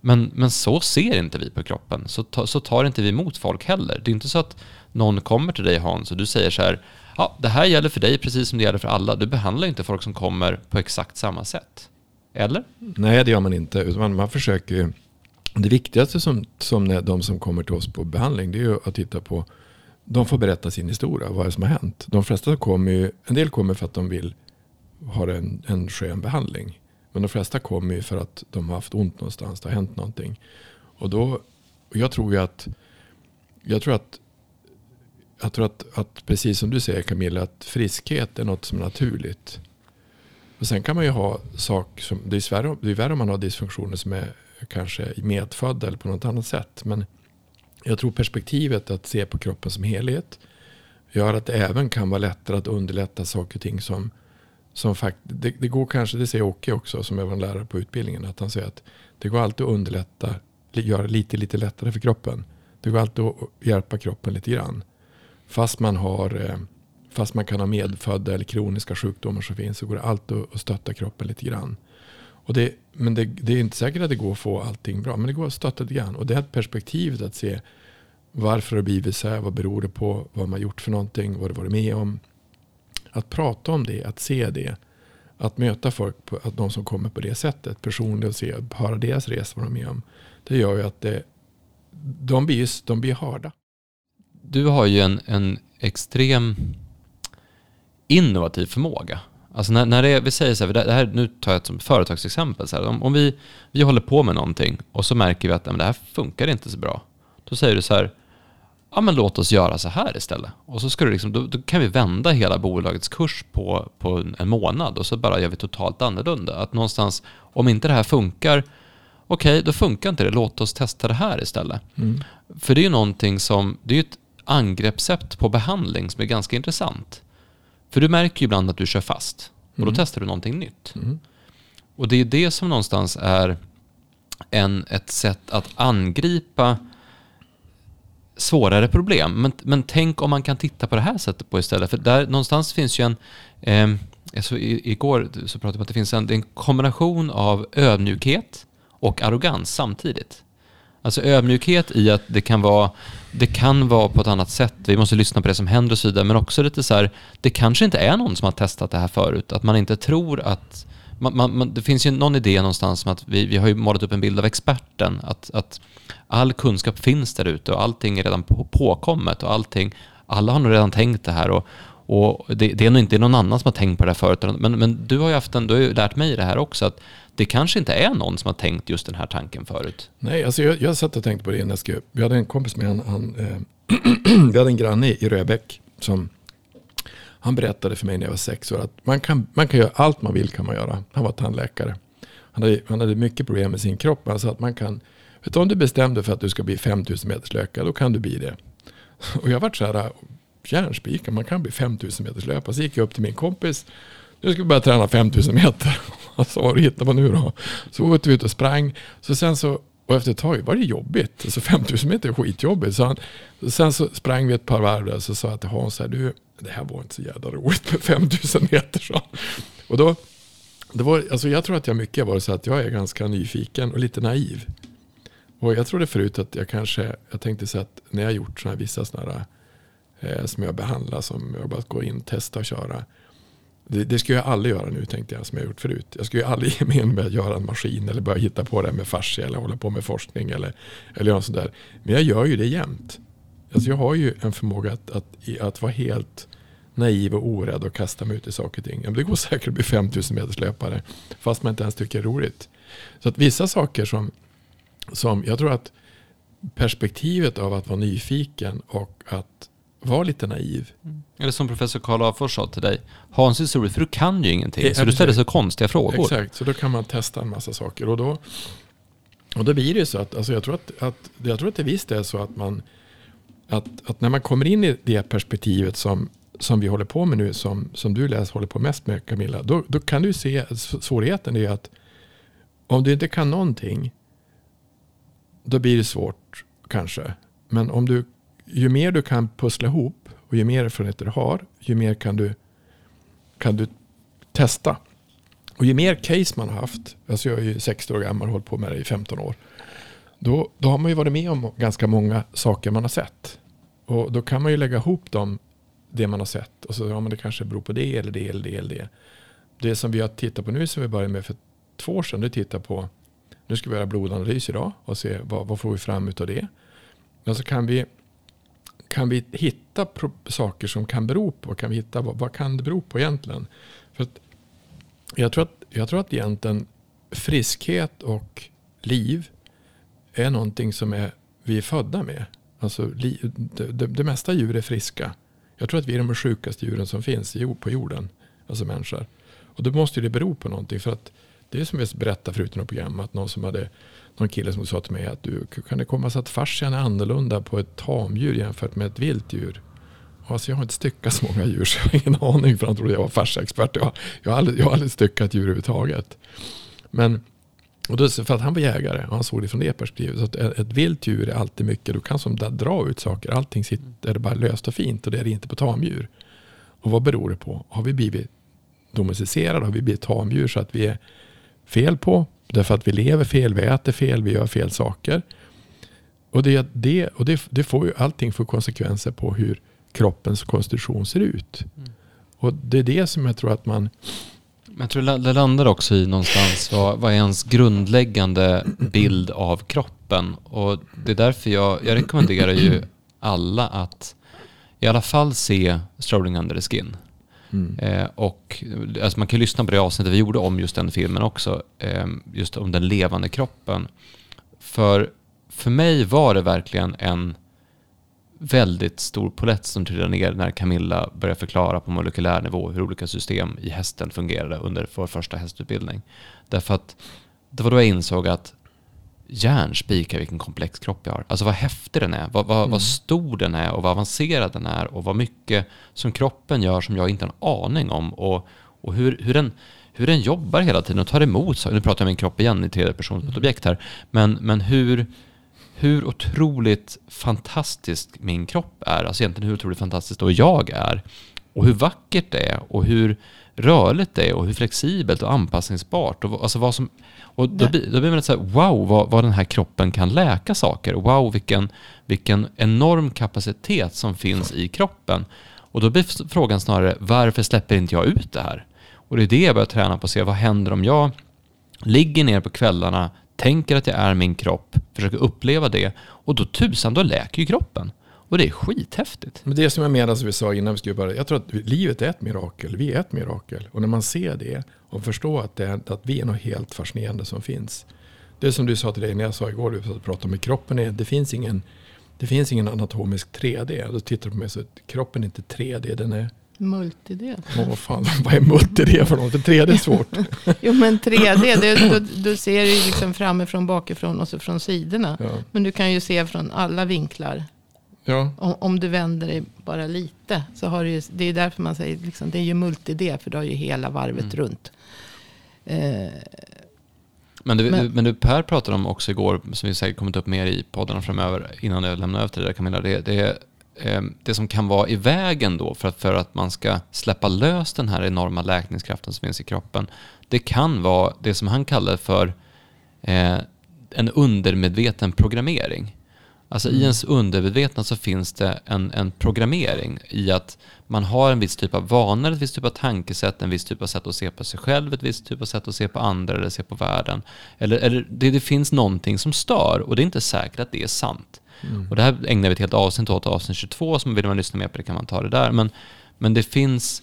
Men, men så ser inte vi på kroppen. Så, ta, så tar inte vi emot folk heller. Det är inte så att någon kommer till dig Hans och du säger så här, ja, det här gäller för dig precis som det gäller för alla. Du behandlar inte folk som kommer på exakt samma sätt. Eller? Nej, det gör man inte. Man, man försöker det viktigaste som, som de som kommer till oss på behandling det är ju att titta på. De får berätta sin historia, vad är det som har hänt. De flesta kommer ju, en del kommer för att de vill ha en, en skön behandling. Men de flesta kommer ju för att de har haft ont någonstans, det har hänt någonting. Och då, jag tror ju att, jag tror att, jag tror att, att precis som du säger Camilla, att friskhet är något som är naturligt. Och sen kan man ju ha saker som, det är, svärre, det är värre om man har dysfunktioner som är kanske medfödda eller på något annat sätt. Men jag tror perspektivet att se på kroppen som helhet gör att det även kan vara lättare att underlätta saker och ting som, som fakt det, det går kanske, det säger Åke också som är vår lärare på utbildningen, att han säger att det går alltid att underlätta, göra lite, lite lättare för kroppen. Det går alltid att hjälpa kroppen lite grann. Fast man, har, eh, fast man kan ha medfödda eller kroniska sjukdomar som finns så går det alltid att stötta kroppen lite grann. Och det, men det, det, är inte säkert att det går att få allting bra. Men det går att stötta lite grann. Och det här perspektivet att se varför det har blivit så här. Vad beror det på? Vad man gjort för någonting? Vad har du varit med om? Att prata om det, att se det. Att möta folk, på, att de som kommer på det sättet. Personligen och se, höra deras resa, vad de är med om. Det gör ju att det, de, blir, de blir hörda. Du har ju en, en extrem innovativ förmåga. Alltså när, när det, vi säger så här, det här, nu tar jag ett som företagsexempel. Så här, om, om vi, vi håller på med någonting och så märker vi att men det här funkar inte så bra. Då säger du så här, ja men låt oss göra så här istället. Och så ska du liksom, då, då, kan vi vända hela bolagets kurs på, på en månad och så bara gör vi totalt annorlunda. Att någonstans, om inte det här funkar, okej, okay, då funkar inte det, låt oss testa det här istället. Mm. För det är ju någonting som, det är ju ett angreppssätt på behandling som är ganska intressant. För du märker ju ibland att du kör fast och då mm. testar du någonting nytt. Mm. Och det är det som någonstans är en, ett sätt att angripa svårare problem. Men, men tänk om man kan titta på det här sättet på istället. För där någonstans finns ju en... Eh, alltså, igår så pratade vi om att det finns en, en kombination av ödmjukhet och arrogans samtidigt. Alltså ödmjukhet i att det kan vara det kan vara på ett annat sätt. Vi måste lyssna på det som händer och så vidare. Men också lite så här, det kanske inte är någon som har testat det här förut. Att man inte tror att... Man, man, det finns ju någon idé någonstans om att vi, vi har ju målat upp en bild av experten. Att, att all kunskap finns där ute och allting är redan på, påkommet och allting... Alla har nog redan tänkt det här och, och det, det, är nog inte någon annan som har tänkt på det här förut. Men, men du har ju haft en, du har ju lärt mig det här också. Att det kanske inte är någon som har tänkt just den här tanken förut. Nej, alltså jag, jag satt och tänkte på det innan jag skrev. Vi hade en kompis med, han, han eh, <clears throat> vi hade en granne i Röbäck som han berättade för mig när jag var sex år att man kan, man kan göra allt man vill kan man göra. Han var tandläkare. Han hade, han hade mycket problem med sin kropp. Han sa att man kan, vet du, om du bestämde för att du ska bli 5000 meters löpare, då kan du bli det. <laughs> Och jag vart så här, äh, järnspikar, man kan bli 5000 meters löpare. Så gick jag upp till min kompis, nu ska vi börja träna 5000 meter. <laughs> Alltså vad hittar man nu då? Så åkte vi ut och sprang. Så sen så, och efter ett tag var det jobbigt. Alltså 5000 meter är skitjobbigt. Så han, sen så sprang vi ett par varv där. Så sa jag till Hans, här, du, det här var inte så jävla roligt med 5000 meter. Så. Och då, det var, alltså jag tror att jag mycket var så att jag är ganska nyfiken och lite naiv. Och jag trodde förut att jag kanske, jag tänkte så att när jag gjort såna här, vissa sådana här eh, som jag behandlar, som jag bara går in, testa och köra. Det, det ska jag aldrig göra nu tänkte jag som jag gjort förut. Jag ska ju aldrig ge mig in med att göra en maskin eller börja hitta på det med fascia eller hålla på med forskning eller, eller göra sådär. Men jag gör ju det jämt. Alltså jag har ju en förmåga att, att, att vara helt naiv och orädd och kasta mig ut i saker och ting. Det går säkert att bli 5000 meters löpare fast man inte ens tycker det är roligt. Så att vissa saker som, som jag tror att perspektivet av att vara nyfiken och att var lite naiv. Mm. Eller som professor Karl Afors sa till dig, ha en historia för du kan ju ingenting. Det, så du ställer så konstiga frågor. Exakt, så då kan man testa en massa saker. Och då, och då blir det så att, alltså jag, tror att, att, jag tror att det visst är så att man, att, att när man kommer in i det perspektivet som, som vi håller på med nu, som, som du läs håller på mest med Camilla, då, då kan du se svårigheten är att om du inte kan någonting, då blir det svårt kanske. Men om du ju mer du kan pussla ihop och ju mer erfarenheter du har, ju mer kan du, kan du testa. Och ju mer case man har haft, alltså jag är ju 60 år gammal och hållit på med det i 15 år. Då, då har man ju varit med om ganska många saker man har sett. Och då kan man ju lägga ihop dem, det man har sett. Och så ja, men det kanske beror på det eller det eller det eller det. Det som vi har tittat på nu som vi började med för två år sedan, det tittar på, nu ska vi göra blodanalys idag och se vad, vad får vi fram utav det. Men så kan vi kan vi hitta saker som kan bero på? Kan vi hitta, vad, vad kan det bero på egentligen? För jag, tror att, jag tror att egentligen friskhet och liv är någonting som är, vi är födda med. Alltså, det, det, det mesta djur är friska. Jag tror att vi är de sjukaste djuren som finns på jorden. Alltså människor. Och då måste det bero på någonting. För att det är som vi berättade förut i något program. Att någon som hade någon kille som sa till mig att du, kan det komma sig att fascian är annorlunda på ett tamdjur jämfört med ett vilt djur? Alltså jag har inte styckat så många djur så jag har ingen aning för han trodde jag var fasciaexpert. Jag, jag, har aldrig, jag har aldrig styckat djur överhuvudtaget. Men och då, för att han var jägare och han såg det från det perspektivet. Så att ett, ett vilt djur är alltid mycket, du kan som dra ut saker. Allting sitter bara löst och fint och det är det inte på tamdjur. Och vad beror det på? Har vi blivit domesticerade? Har vi blivit tamdjur så att vi är fel på? Därför att vi lever fel, vi äter fel, vi gör fel saker. Och, det, det, och det, det får ju, allting får konsekvenser på hur kroppens konstitution ser ut. Mm. Och det är det som jag tror att man... Jag tror det landar också i någonstans vad, vad är ens grundläggande bild av kroppen. Och det är därför jag, jag rekommenderar ju alla att i alla fall se Strolling Under the Skin. Mm. Eh, och alltså man kan lyssna på det avsnittet vi gjorde om just den filmen också. Eh, just om den levande kroppen. För, för mig var det verkligen en väldigt stor polett som trillade ner när Camilla började förklara på molekylär nivå hur olika system i hästen fungerade under vår första hästutbildning. Därför att det var då jag insåg att järnspikar vilken komplex kropp jag har. Alltså vad häftig den är, vad, vad, mm. vad, stor den är och vad avancerad den är och vad mycket som kroppen gör som jag inte har en aning om och, och hur, hur, den, hur den jobbar hela tiden och tar emot saker. Nu pratar jag om min kropp igen i tredje person som ett objekt här. Men, men hur, hur otroligt fantastisk min kropp är. Alltså egentligen hur otroligt fantastisk då jag är. och hur vackert det är och hur rörligt det är och hur flexibelt och anpassningsbart. Och, alltså vad som, och då, blir, då blir man lite så här, wow, vad, vad den här kroppen kan läka saker. Wow, vilken, vilken enorm kapacitet som finns i kroppen. Och då blir frågan snarare, varför släpper inte jag ut det här? Och det är det jag börjar träna på, att se vad händer om jag ligger ner på kvällarna, tänker att jag är min kropp, försöker uppleva det och då tusan, då läker ju kroppen. Och det är skithäftigt. Men det som jag menar som vi sa innan vi skulle börja. Jag tror att livet är ett mirakel. Vi är ett mirakel. Och när man ser det och förstår att, det är, att vi är något helt fascinerande som finns. Det är som du sa till dig när jag sa igår, du pratade om kroppen är, det finns ingen, det finns ingen anatomisk 3D. Då tittar du på mig så att kroppen är inte 3D, den är Multidel. Åh, vad fan, <laughs> vad är multidel för något? 3D är svårt. <laughs> jo, men 3D, det, du, du ser ju liksom framifrån, bakifrån och så från sidorna. Ja. Men du kan ju se från alla vinklar. Ja. Om, om, du vänder dig bara lite. Så har du ju, det är därför man säger, liksom, det är ju multidel, för du har ju hela varvet mm. runt. Eh, men, du, men, men du, Per pratade om också igår, som vi säkert kommit upp mer i poddarna framöver, innan jag lämnar över till dig Camilla, det, det Ehm, det som kan vara i vägen då för att, för att man ska släppa lös den här enorma läkningskraften som finns i kroppen, det kan vara det som han kallar för eh, en undermedveten programmering. Alltså mm. i ens undermedvetna så finns det en, en programmering i att man har en viss typ av vanor, ett visst typ av tankesätt, en viss typ av sätt att se på sig själv, ett visst typ av sätt att se på andra eller se på världen. Eller, eller det, det finns någonting som stör och det är inte säkert att det är sant. Mm. Och det här ägnar vi ett helt avsnitt åt, avsnitt 22, så vill man lyssna mer på det kan man ta det där. Men, men det finns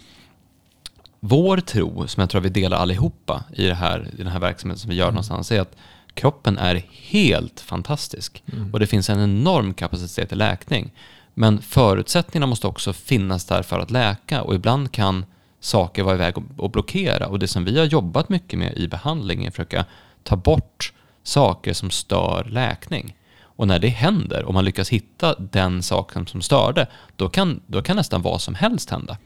vår tro, som jag tror vi delar allihopa i, det här, i den här verksamheten som vi gör mm. någonstans, är att kroppen är helt fantastisk. Mm. Och det finns en enorm kapacitet till läkning. Men förutsättningarna måste också finnas där för att läka och ibland kan saker vara iväg och blockera. Och det som vi har jobbat mycket med i behandling är att försöka ta bort saker som stör läkning. Och när det händer, och man lyckas hitta den saken som störde, då kan, då kan nästan vad som helst hända.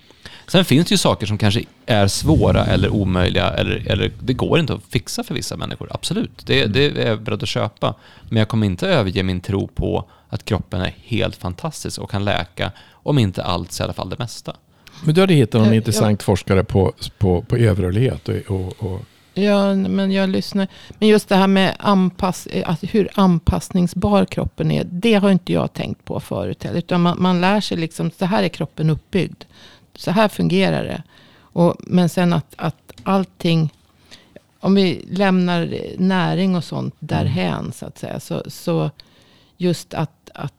Sen finns det ju saker som kanske är svåra eller omöjliga, eller, eller det går inte att fixa för vissa människor. Absolut, det, det är jag beredd att köpa. Men jag kommer inte överge min tro på att kroppen är helt fantastisk och kan läka, om inte allt så i alla fall det mesta. Men du hade hittat någon intressant ja. forskare på, på, på överrörlighet och, och, och Ja, men jag lyssnar. Men just det här med anpass, alltså hur anpassningsbar kroppen är. Det har inte jag tänkt på förut heller. Utan man, man lär sig liksom, så här är kroppen uppbyggd. Så här fungerar det. Och, men sen att, att allting, om vi lämnar näring och sånt därhän så att säga. Så, så just att, att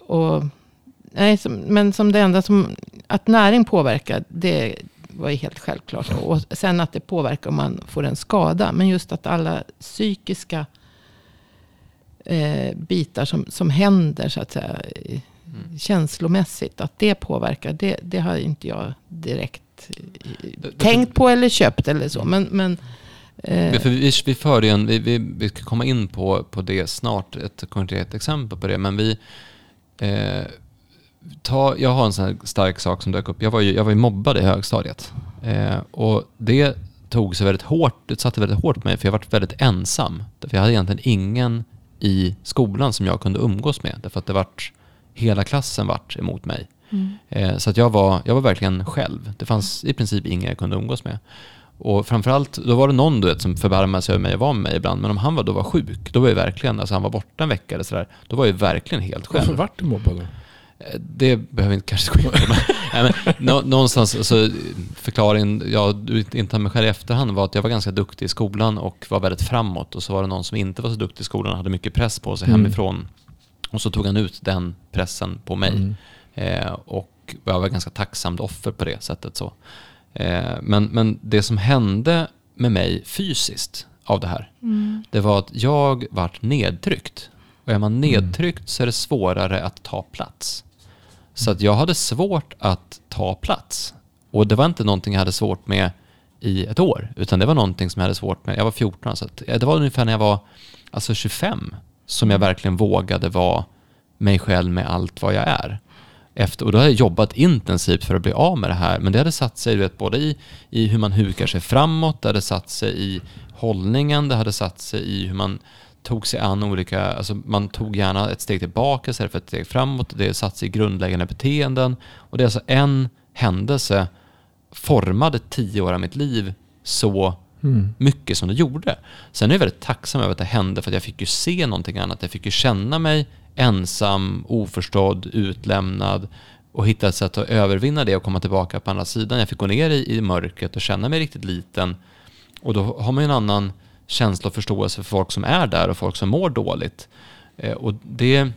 och, nej, som, men som det enda som, att näring påverkar, det, var ju helt självklart. Och sen att det påverkar om man får en skada. Men just att alla psykiska eh, bitar som, som händer så att säga. Mm. Känslomässigt. Att det påverkar. Det, det har inte jag direkt eh, tänkt på eller köpt eller så. Men, men Eh. För vi, vi för en, vi, vi, vi ska komma in på, på det snart, ett konkret exempel på det. Men vi, eh, ta, jag har en sån här stark sak som dök upp. Jag var ju, jag var ju mobbad i högstadiet. Eh, och det tog sig väldigt hårt, det satte väldigt hårt på mig för jag var väldigt ensam. För jag hade egentligen ingen i skolan som jag kunde umgås med. Därför att det vart, hela klassen vart emot mig. Mm. Eh, så att jag, var, jag var verkligen själv. Det fanns i princip ingen jag kunde umgås med. Och framförallt, då var det någon du vet, som förbarmade sig över mig och var med mig ibland. Men om han var, då var sjuk, då var jag verkligen, alltså han var borta en vecka eller sådär. Då var jag verkligen helt själv. Varför vart du mobbad då? Det behöver vi inte kanske gå in på. Men, <laughs> men, någonstans, alltså, förklaringen, jag intar mig själv i efterhand, var att jag var ganska duktig i skolan och var väldigt framåt. Och så var det någon som inte var så duktig i skolan och hade mycket press på sig mm. hemifrån. Och så tog han ut den pressen på mig. Mm. Eh, och jag var ganska tacksamt offer på det sättet. Så. Eh, men, men det som hände med mig fysiskt av det här, mm. det var att jag vart nedtryckt. Och är man mm. nedtryckt så är det svårare att ta plats. Så att jag hade svårt att ta plats. Och det var inte någonting jag hade svårt med i ett år, utan det var någonting som jag hade svårt med. Jag var 14, så eh, det var ungefär när jag var alltså 25 som jag verkligen vågade vara mig själv med allt vad jag är. Efter, och då hade jag jobbat intensivt för att bli av med det här, men det hade satt sig du vet, både i, i hur man hukar sig framåt, det hade satt sig i hållningen, det hade satt sig i hur man tog sig an olika, alltså man tog gärna ett steg tillbaka istället för ett steg framåt. Det satt i grundläggande beteenden. Och det är alltså en händelse formade tio år av mitt liv så Mm. mycket som det gjorde. Sen är jag väldigt tacksam över att det hände för att jag fick ju se någonting annat. Jag fick ju känna mig ensam, oförstådd, utlämnad och hitta ett sätt att övervinna det och komma tillbaka på andra sidan. Jag fick gå ner i, i mörkret och känna mig riktigt liten. Och då har man ju en annan känsla och förståelse för folk som är där och folk som mår dåligt. Eh, och det,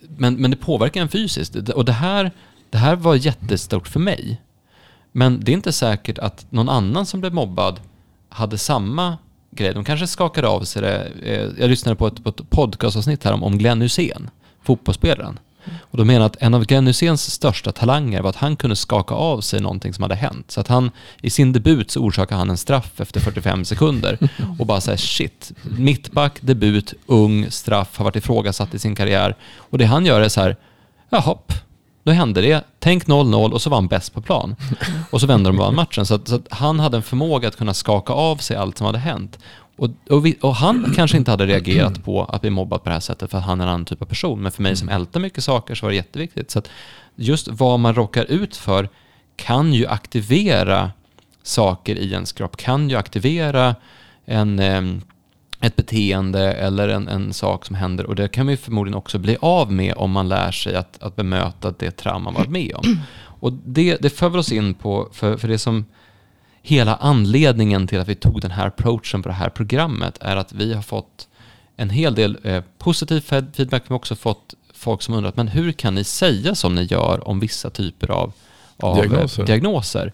men, men det påverkar en fysiskt. Och det här, det här var jättestort för mig. Men det är inte säkert att någon annan som blev mobbad hade samma grej. De kanske skakade av sig det. Eh, jag lyssnade på ett, på ett podcastavsnitt här om, om Glenn Hussein, fotbollsspelaren. Och de menar att en av Glenn Hyséns största talanger var att han kunde skaka av sig någonting som hade hänt. Så att han, i sin debut så orsakade han en straff efter 45 sekunder. <laughs> Och bara säga shit, mittback, debut, ung, straff, har varit ifrågasatt i sin karriär. Och det han gör är så här, jaha, då hände det. Tänk 0-0 och så var han bäst på plan. <laughs> Och så vände de och vann matchen. Så, att, så att han hade en förmåga att kunna skaka av sig allt som hade hänt. Och, och, vi, och han kanske inte hade reagerat på att bli mobbad på det här sättet för att han är en annan typ av person. Men för mig som ältar mycket saker så var det jätteviktigt. Så just vad man råkar ut för kan ju aktivera saker i ens kropp, kan ju aktivera en, em, ett beteende eller en, en sak som händer. Och det kan ju förmodligen också bli av med om man lär sig att, att bemöta det trauma man varit med om. <clears throat> Och det, det för oss in på, för, för det som hela anledningen till att vi tog den här approachen på det här programmet är att vi har fått en hel del eh, positiv feedback, men också fått folk som undrat, men hur kan ni säga som ni gör om vissa typer av, av eh, Diagnoser. diagnoser?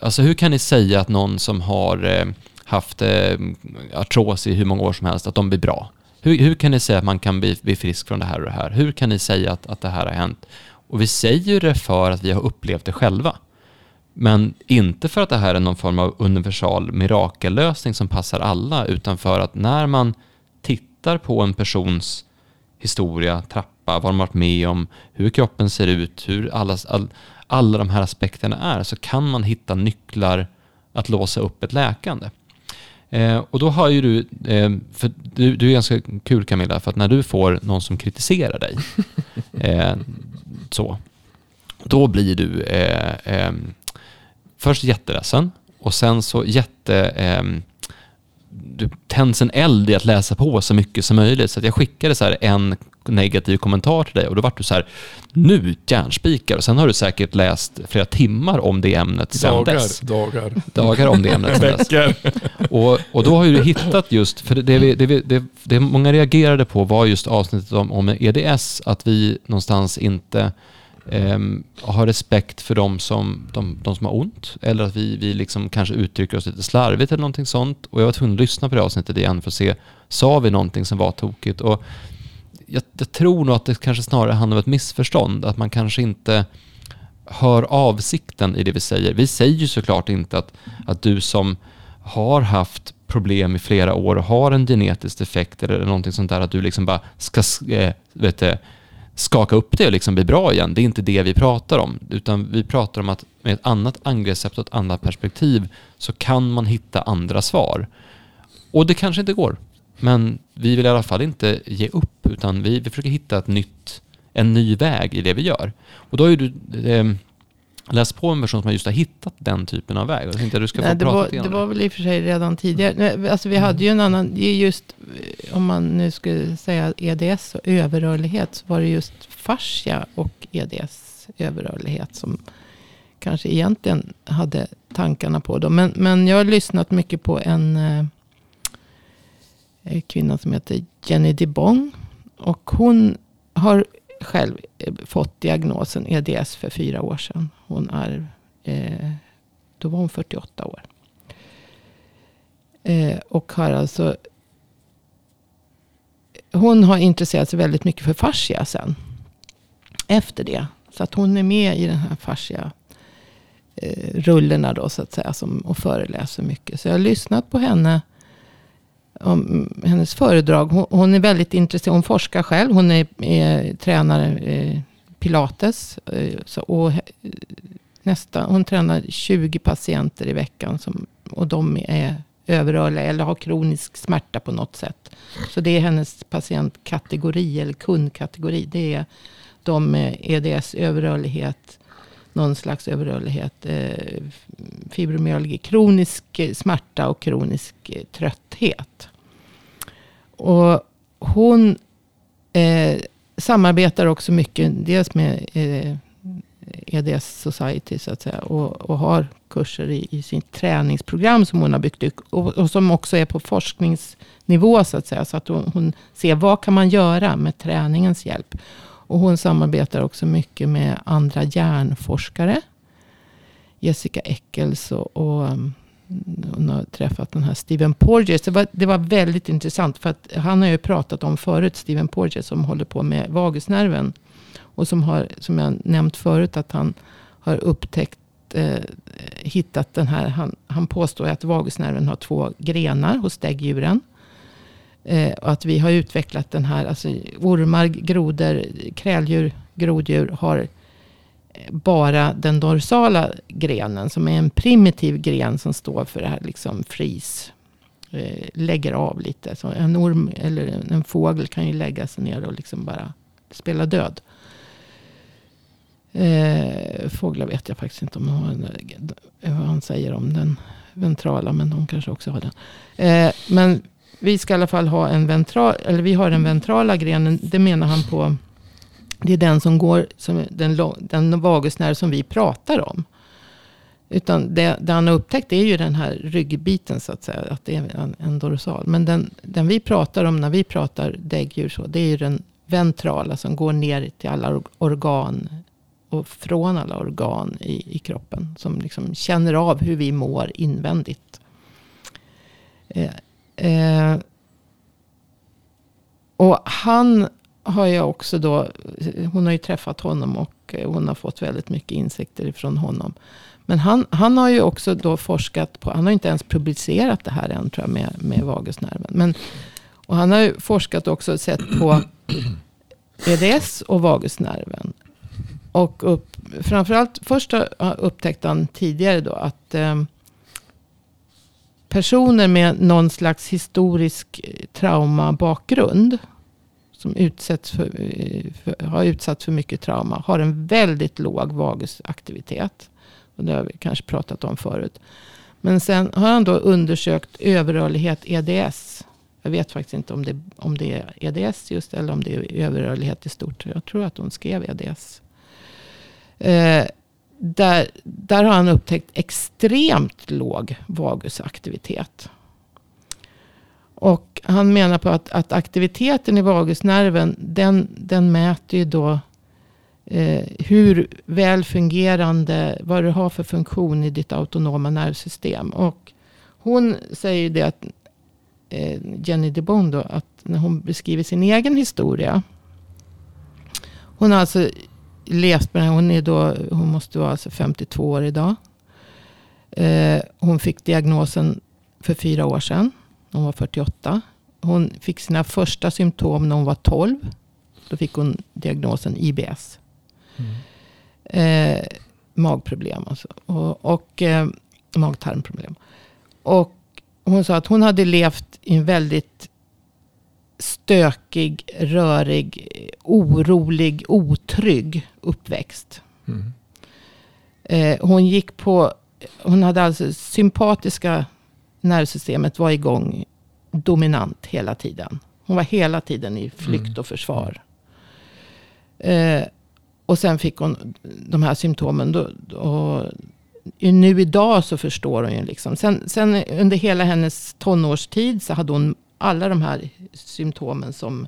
Alltså hur kan ni säga att någon som har eh, haft eh, artros i hur många år som helst, att de blir bra? Hur, hur kan ni säga att man kan bli, bli frisk från det här och det här? Hur kan ni säga att, att det här har hänt? Och vi säger det för att vi har upplevt det själva. Men inte för att det här är någon form av universal mirakellösning som passar alla, utan för att när man tittar på en persons historia, trappa, vad de har varit med om, hur kroppen ser ut, hur alla, all, alla de här aspekterna är, så kan man hitta nycklar att låsa upp ett läkande. Eh, och då har ju du, eh, för du, du är ganska kul Camilla, för att när du får någon som kritiserar dig, <laughs> eh, så, då blir du eh, ehm, först jätteledsen och sen så jätte... ehm, du tänds en eld i att läsa på så mycket som möjligt. Så jag skickade så en negativ kommentar till dig och då vart du så här, nu järnspikar. Och sen har du säkert läst flera timmar om det ämnet sen dess. Dagar, dagar, om det ämnet sen dess. Och, och då har du hittat just, för det, vi, det, vi, det, det många reagerade på var just avsnittet om, om EDS, att vi någonstans inte ehm, ha respekt för de som, de, de som har ont, eller att vi, vi liksom kanske uttrycker oss lite slarvigt eller någonting sånt. Och jag var tvungen att lyssna på det avsnittet igen för att se, sa vi någonting som var tokigt? Och jag, jag tror nog att det kanske snarare handlar om ett missförstånd, att man kanske inte hör avsikten i det vi säger. Vi säger ju såklart inte att, att du som har haft problem i flera år och har en genetisk defekt eller någonting sånt där, att du liksom bara ska äh, vet du, skaka upp det och liksom bli bra igen. Det är inte det vi pratar om, utan vi pratar om att med ett annat angreppssätt och ett annat perspektiv så kan man hitta andra svar. Och det kanske inte går, men vi vill i alla fall inte ge upp, utan vi, vi försöker hitta ett nytt, en ny väg i det vi gör. Och då har ju du eh, läst på en person som just har hittat den typen av väg. Jag tänkte att du ska få Nej, det, prata var, det var väl i och för sig redan tidigare. Nej, Alltså vi hade ju en annan, det är just eh, om man nu skulle säga EDS och överrörlighet så var det just fascia och EDS överrörlighet som kanske egentligen hade tankarna på dem. Men, men jag har lyssnat mycket på en eh, eh, kvinna som heter Jenny DeBong. Och hon har själv eh, fått diagnosen EDS för fyra år sedan. Hon är, eh, då var hon 48 år. Eh, och har alltså, hon har intresserat sig väldigt mycket för fascia sen. Efter det. Så att hon är med i den här fascia eh, rullorna då så att säga. Som, och föreläser mycket. Så jag har lyssnat på henne. Om hennes föredrag. Hon, hon är väldigt intresserad. Hon forskar själv. Hon är, är tränare eh, pilates. Eh, så, och nästa, hon tränar 20 patienter i veckan. Som, och de är överrörliga eller har kronisk smärta på något sätt. Så det är hennes patientkategori eller kundkategori. Det är de med EDS, överrörlighet, någon slags överrörlighet. Eh, fibromyalgi, kronisk eh, smärta och kronisk eh, trötthet. Och hon eh, samarbetar också mycket, dels med eh, EDS Society så att säga. Och, och har kurser i, i sitt träningsprogram som hon har byggt upp. Och, och, som också är på forskningsnivå så att säga. Så att hon, hon ser vad kan man göra med träningens hjälp. Och hon samarbetar också mycket med andra hjärnforskare. Jessica Eccles och, och mm, hon har träffat den här Steven Porges. Det var, det var väldigt intressant. För att han har ju pratat om förut, Steven Porges, som håller på med vagusnerven. Och som har, som jag nämnt förut, att han har upptäckt, eh, hittat den här. Han, han påstår att vagusnerven har två grenar hos däggdjuren. Eh, och att vi har utvecklat den här, alltså ormar, grodor, kräldjur, groddjur har eh, bara den dorsala grenen. Som är en primitiv gren som står för det här liksom fris. Eh, lägger av lite. Så en orm eller en fågel kan ju lägga sig ner och liksom bara spela död. Eh, fåglar vet jag faktiskt inte om de har en, eh, vad han säger om den ventrala. Men de kanske också har den. Eh, men vi ska i alla fall ha en ventral, eller vi har den ventrala grenen. Det menar han på. Det är den som går, som den, den vagusnerv som vi pratar om. Utan det, det han har upptäckt är ju den här ryggbiten så att säga. Att det är en, en dorsal. Men den, den vi pratar om när vi pratar däggdjur så. Det är ju den ventrala som går ner till alla organ. Och från alla organ i, i kroppen. Som liksom känner av hur vi mår invändigt. Eh, Eh, och han har jag också då, hon har ju träffat honom och eh, hon har fått väldigt mycket insikter ifrån honom. Men han, han har ju också då forskat på, han har inte ens publicerat det här än tror jag med, med vagusnerven. Men, och han har ju forskat också och sett på <clears throat> EDS och vagusnerven. Och upp, framförallt först upptäckte han tidigare då att eh, personer med någon slags historisk eh, traumabakgrund. Som utsätts för, eh, för, har utsatts för mycket trauma. Har en väldigt låg vagusaktivitet. Och det har vi kanske pratat om förut. Men sen har han då undersökt överrörlighet EDS. Jag vet faktiskt inte om det, om det är EDS just eller om det är överrörlighet i stort. Jag tror att hon skrev EDS. Eh, där, där har han upptäckt extremt låg vagusaktivitet. Och han menar på att, att aktiviteten i vagusnerven, den, den mäter ju då eh, hur väl fungerande, vad du har för funktion i ditt autonoma nervsystem. Och hon säger det att, eh, Jenny DeBond då, att när hon beskriver sin egen historia. Hon har alltså levt med här. Hon, är då, hon måste vara alltså 52 år idag. Eh, hon fick diagnosen för fyra år sedan. Hon var 48. Hon fick sina första symptom när hon var 12. Då fick hon diagnosen IBS. Mm. Eh, magproblem alltså. Och, och eh, magtarmproblem. Och hon sa att hon hade levt i en väldigt stökig, rörig, orolig, otrygg uppväxt. Mm. Eh, hon gick på, hon hade alltså sympatiska nervsystemet var igång dominant hela tiden. Hon var hela tiden i flykt mm. och försvar. Eh, och sen fick hon de här symptomen. Då, och nu idag så förstår hon ju liksom. Sen, sen under hela hennes tonårstid så hade hon alla de här symptomen som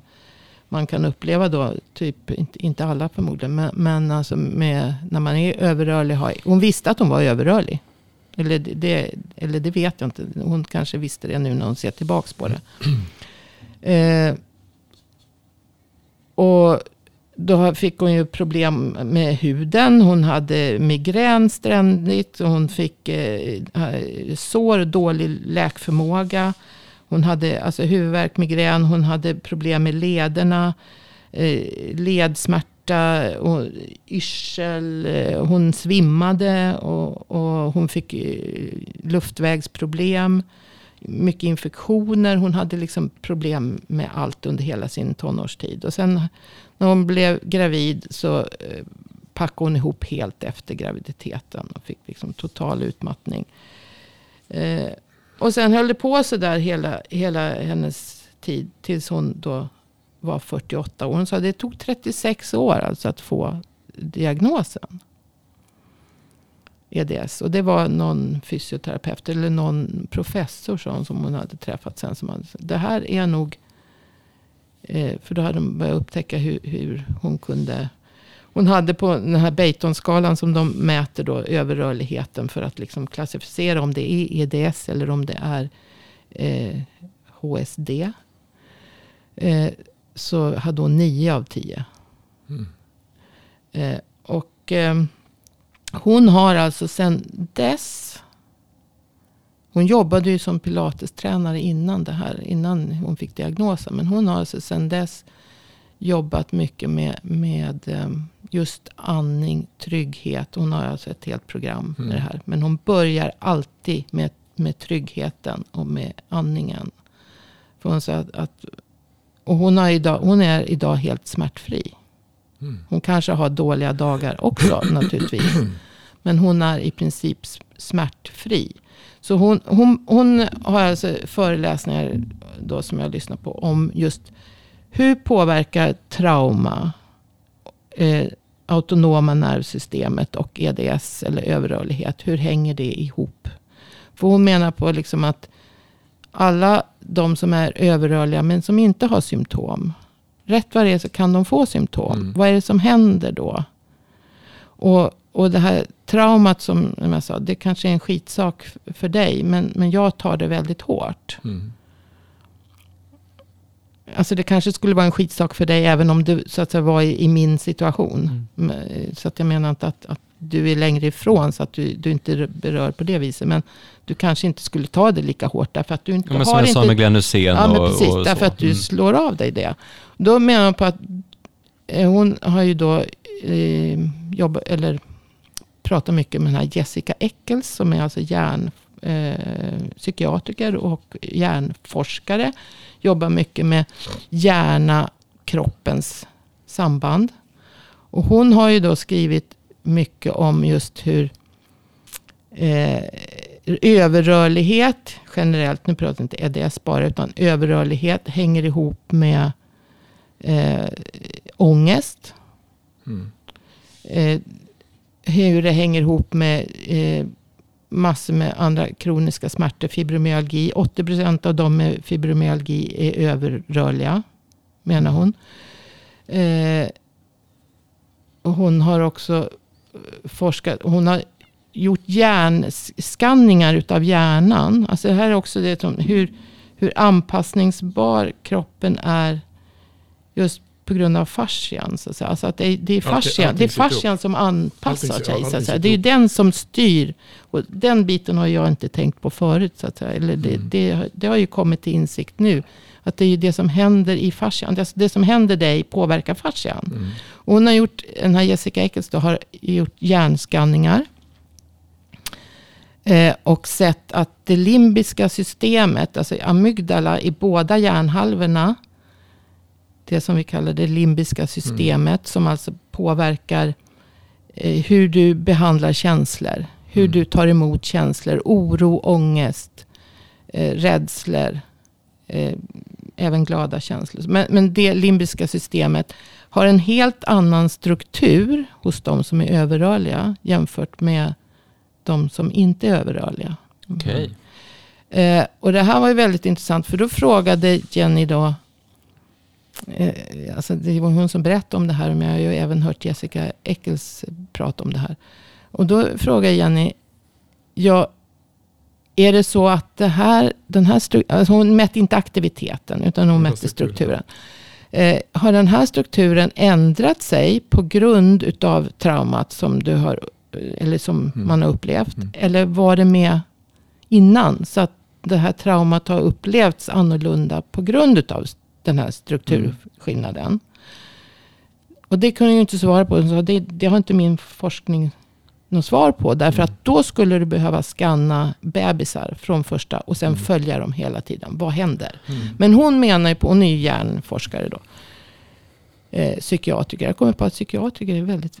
man kan uppleva då. Typ, inte, inte alla förmodligen. Men, men alltså med, när man är överrörlig. Har, hon visste att hon var överrörlig. Eller det, eller det vet jag inte. Hon kanske visste det nu när hon ser tillbaka på det. <clears throat> Eh, och då fick hon ju problem med huden. Hon hade migrän ständigt. Hon fick eh, eh sår, dålig läkförmåga. Hon hade alltså huvudvärk, migrän, hon hade problem med lederna, eh, ledsmärta, och yrsel, eh, hon svimmade och, och hon fick eh, luftvägsproblem. Mycket infektioner. Hon hade liksom problem med allt under hela sin tonårstid. Och sen när hon blev gravid så eh, packade hon ihop helt efter graviditeten. Och fick liksom total utmattning. Eh, och sen höll det på så där hela, hela hennes tid. Tills hon då var 48 år. Hon sa att det tog 36 år alltså att få diagnosen. EDS. Och det var någon fysioterapeut eller någon professor som hon hade träffat sen. Som hade, det här är nog... Eh, för då hade de börjat upptäcka hur, hur hon kunde... Hon hade på den här Beightonskalan som de mäter då överrörligheten. För att liksom klassificera om det är EDS eller om det är eh, HSD. Eh, så hade hon nio av tio. Mm. Eh, och eh, hon har alltså sedan dess. Hon jobbade ju som pilatestränare innan det här. Innan hon fick diagnosen. Men hon har alltså sedan dess jobbat mycket med, med eh, just andning, trygghet. Hon har alltså ett helt program med Mm. det här. Men hon börjar alltid med, med tryggheten och med andningen. För hon sa att, att och hon, har idag, hon är idag helt smärtfri. Mm. Hon kanske har dåliga dagar också <clears throat> naturligtvis. Men hon är i princip smärtfri. Så hon, hon, hon har alltså föreläsningar då som jag lyssnar på om just hur påverkar trauma eh, autonoma nervsystemet och EDS eller överrörlighet. Hur hänger det ihop? För hon menar på liksom att alla de som är överrörliga men som inte har symptom. Rätt vad det är så kan de få symptom. Mm. Vad är det som händer då? Och, och det här traumat som jag sa, det kanske är en skitsak för dig. Men, men jag tar det väldigt hårt. Mm. Alltså det kanske skulle vara en skitsak för dig även om du så att säga, var i, i min situation. Men, Så att jag menar inte att, att du är längre ifrån så att du, du inte berör på det viset. Men du kanske inte skulle ta det lika hårt därför att du inte Ja, men som har jag inte sa med Glenn Hysén Ja, men och, precis. och därför så. att du Mm. slår av dig det. Då menar man på att eh, hon har ju då eh, jobbat, eller pratat mycket med den här Jessica Eccles som är alltså hjärn, eh, psykiatriker och hjärnforskare. Jobbar mycket med hjärna-kroppens samband. Och hon har ju då skrivit mycket om just hur eh, överrörlighet generellt, nu pratar jag inte EDS bara, utan överrörlighet hänger ihop med eh, ångest. Mm. Eh, hur det hänger ihop med eh, massor med andra kroniska smärtor, fibromyalgi. 80% av dem med fibromyalgi är överrörliga, menar hon. Eh, och hon har också eh, forskat, hon har gjort hjärnskanningar utav hjärnan. Alltså det här är också det som, hur, hur anpassningsbar kroppen är just på grund av fascian. Så att säga. Alltså att det, är, det är fascian, det är som anpassar Allting- sig. Så att säga. Det är ju den som styr. Och den biten har jag inte tänkt på förut. Så att säga. Eller det, Mm. det, det har ju kommit till insikt nu. Att det är ju det som händer i fascian. Det, det som händer dig påverkar fascian. Mm. Och hon har gjort, den här Jessica då, har gjort hjärnskanningar. Eh, och sett att det limbiska systemet, alltså amygdala i båda hjärnhalvorna. Det som vi kallar det limbiska systemet. Som alltså påverkar eh, hur du behandlar känslor. Hur Mm. du tar emot känslor. Oro, ångest, eh, rädslor. Eh, även glada känslor. Men, men det limbiska systemet har en helt annan struktur hos de som är överrörliga jämfört med de som inte är överrörliga. Okej. Eh, och det här var ju väldigt intressant för då frågade Jenny då, alltså det var hon som berättade om det här, men jag har ju även hört Jessica Eccles prata om det här. Och då frågade Jenny, ja, är det så att det här, den här alltså hon mätte inte aktiviteten, utan hon mätte strukturen. strukturen. Eh, har den här strukturen ändrat sig på grund utav traumat som du har, eller som Mm. man har upplevt? Mm. Eller var det med innan? Så att det här traumat har upplevts annorlunda på grund utav den här strukturskillnaden. Och det kunde jag inte svara på. Så det, det har inte min forskning något svar på. Därför att då skulle du behöva scanna bebisar från första och sen Mm. följa dem hela tiden. Vad händer? Mm. Men hon menar ju på, hon är ju hjärnforskare då. eh, psykiatriker. Jag kommer på att psykiatriker är väldigt...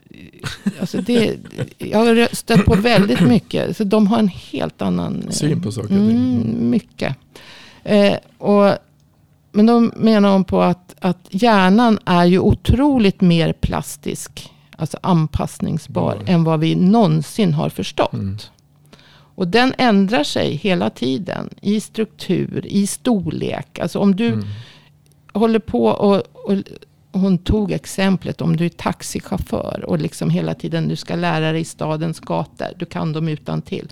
Alltså det, <laughs> jag har stött på väldigt mycket. Så de har en helt annan... eh, Syn på saker och ting. Mm, mycket. Eh, och, men de menar de på att, att hjärnan är ju otroligt mer plastisk. Alltså anpassningsbar. Mm. Än vad vi någonsin har förstått. Mm. Och den ändrar sig hela tiden. I struktur, i storlek. Alltså om du Mm. håller på och, och hon tog exemplet om du är taxichaufför och liksom hela tiden du ska lära dig stadens gator. Du kan dem utan till.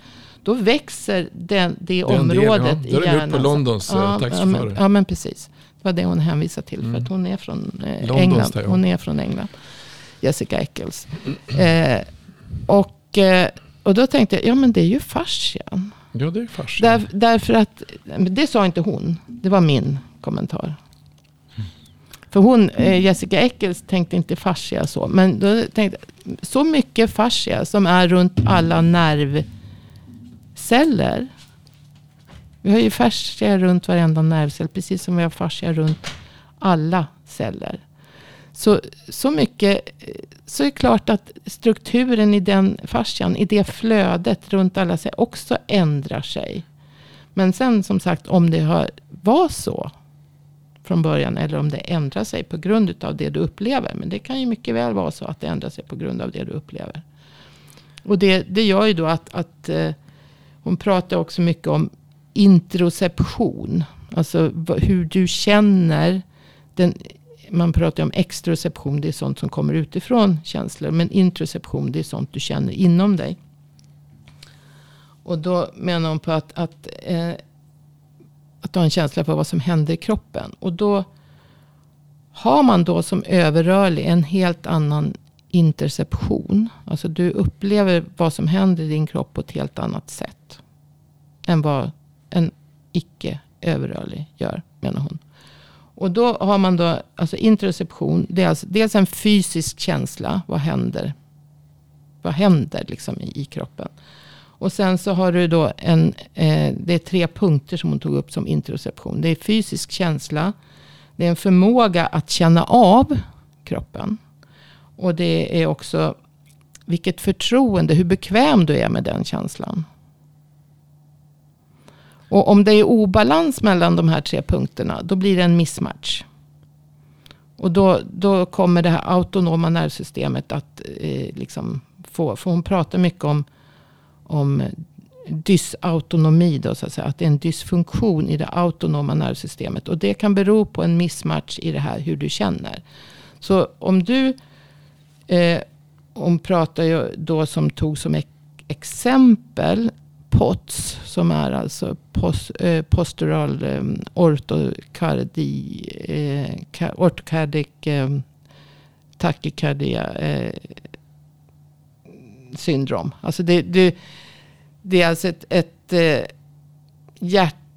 Då växer den, det, är en del, området ja. i Då är det hjärnan. upp på Londons, eh, ja, ja, taxichaufförer. men, ja men precis. Det var det hon hänvisade till. För Mm. att hon är från eh, Londons England. där, ja. Hon är från England. Jessica Eccles. Eh, och, eh, och då tänkte jag, ja men det är ju fascian. Ja, det är fars. Där, därför att, det sa inte hon. Det var min kommentar. För hon, eh, Jessica Eccles tänkte inte fascia så. Men då tänkte så mycket fascia som är runt alla nervceller. Vi har ju fascia runt varenda nervcell. Precis som vi har fascia runt alla celler. Så, så mycket, så är det klart att strukturen i den fascian, i det flödet runt alla celler också ändrar sig. Men sen som sagt, om det har, var så från början eller om det ändrar sig på grund av det du upplever. Men det kan ju mycket väl vara så att det ändrar sig på grund av det du upplever. Och det, det gör ju då att, att eh, hon pratar också mycket om introception, Alltså hur du känner. Den, man pratar om extroception, det är sånt som kommer utifrån känslor. Men introception, det är sånt du känner inom dig. Och då menar hon på att, att, eh, att du har en känsla för vad som händer i kroppen. Och då har man då som överrörlig en helt annan interception. Alltså du upplever vad som händer i din kropp på ett helt annat sätt. Än vad en icke överrörlig gör, menar hon. Och då har man då, alltså interception. det är alltså dels en fysisk känsla. Vad händer? Vad händer liksom i, i kroppen? Och sen så har du då en, eh, det är tre punkter som hon tog upp som interoception. Det är fysisk känsla. Det är en förmåga att känna av kroppen. Och det är också vilket förtroende, hur bekväm du är med den känslan. Och om det är obalans mellan de här tre punkterna, då blir det en mismatch. Och då, då kommer det här autonoma nervsystemet att eh, liksom få, för hon pratar mycket om, om dysautonomi, då, så att, säga, att det är en dysfunktion i det autonoma nervsystemet. Och det kan bero på en mismatch i det här hur du känner. Så om du, eh, hon pratar ju då som tog som exempel POTS, som är alltså pos, eh, postural eh, ortokardi, eh, ka, eh, takykardia eh, syndrom. Alltså det, det, det är alltså ett, ett eh,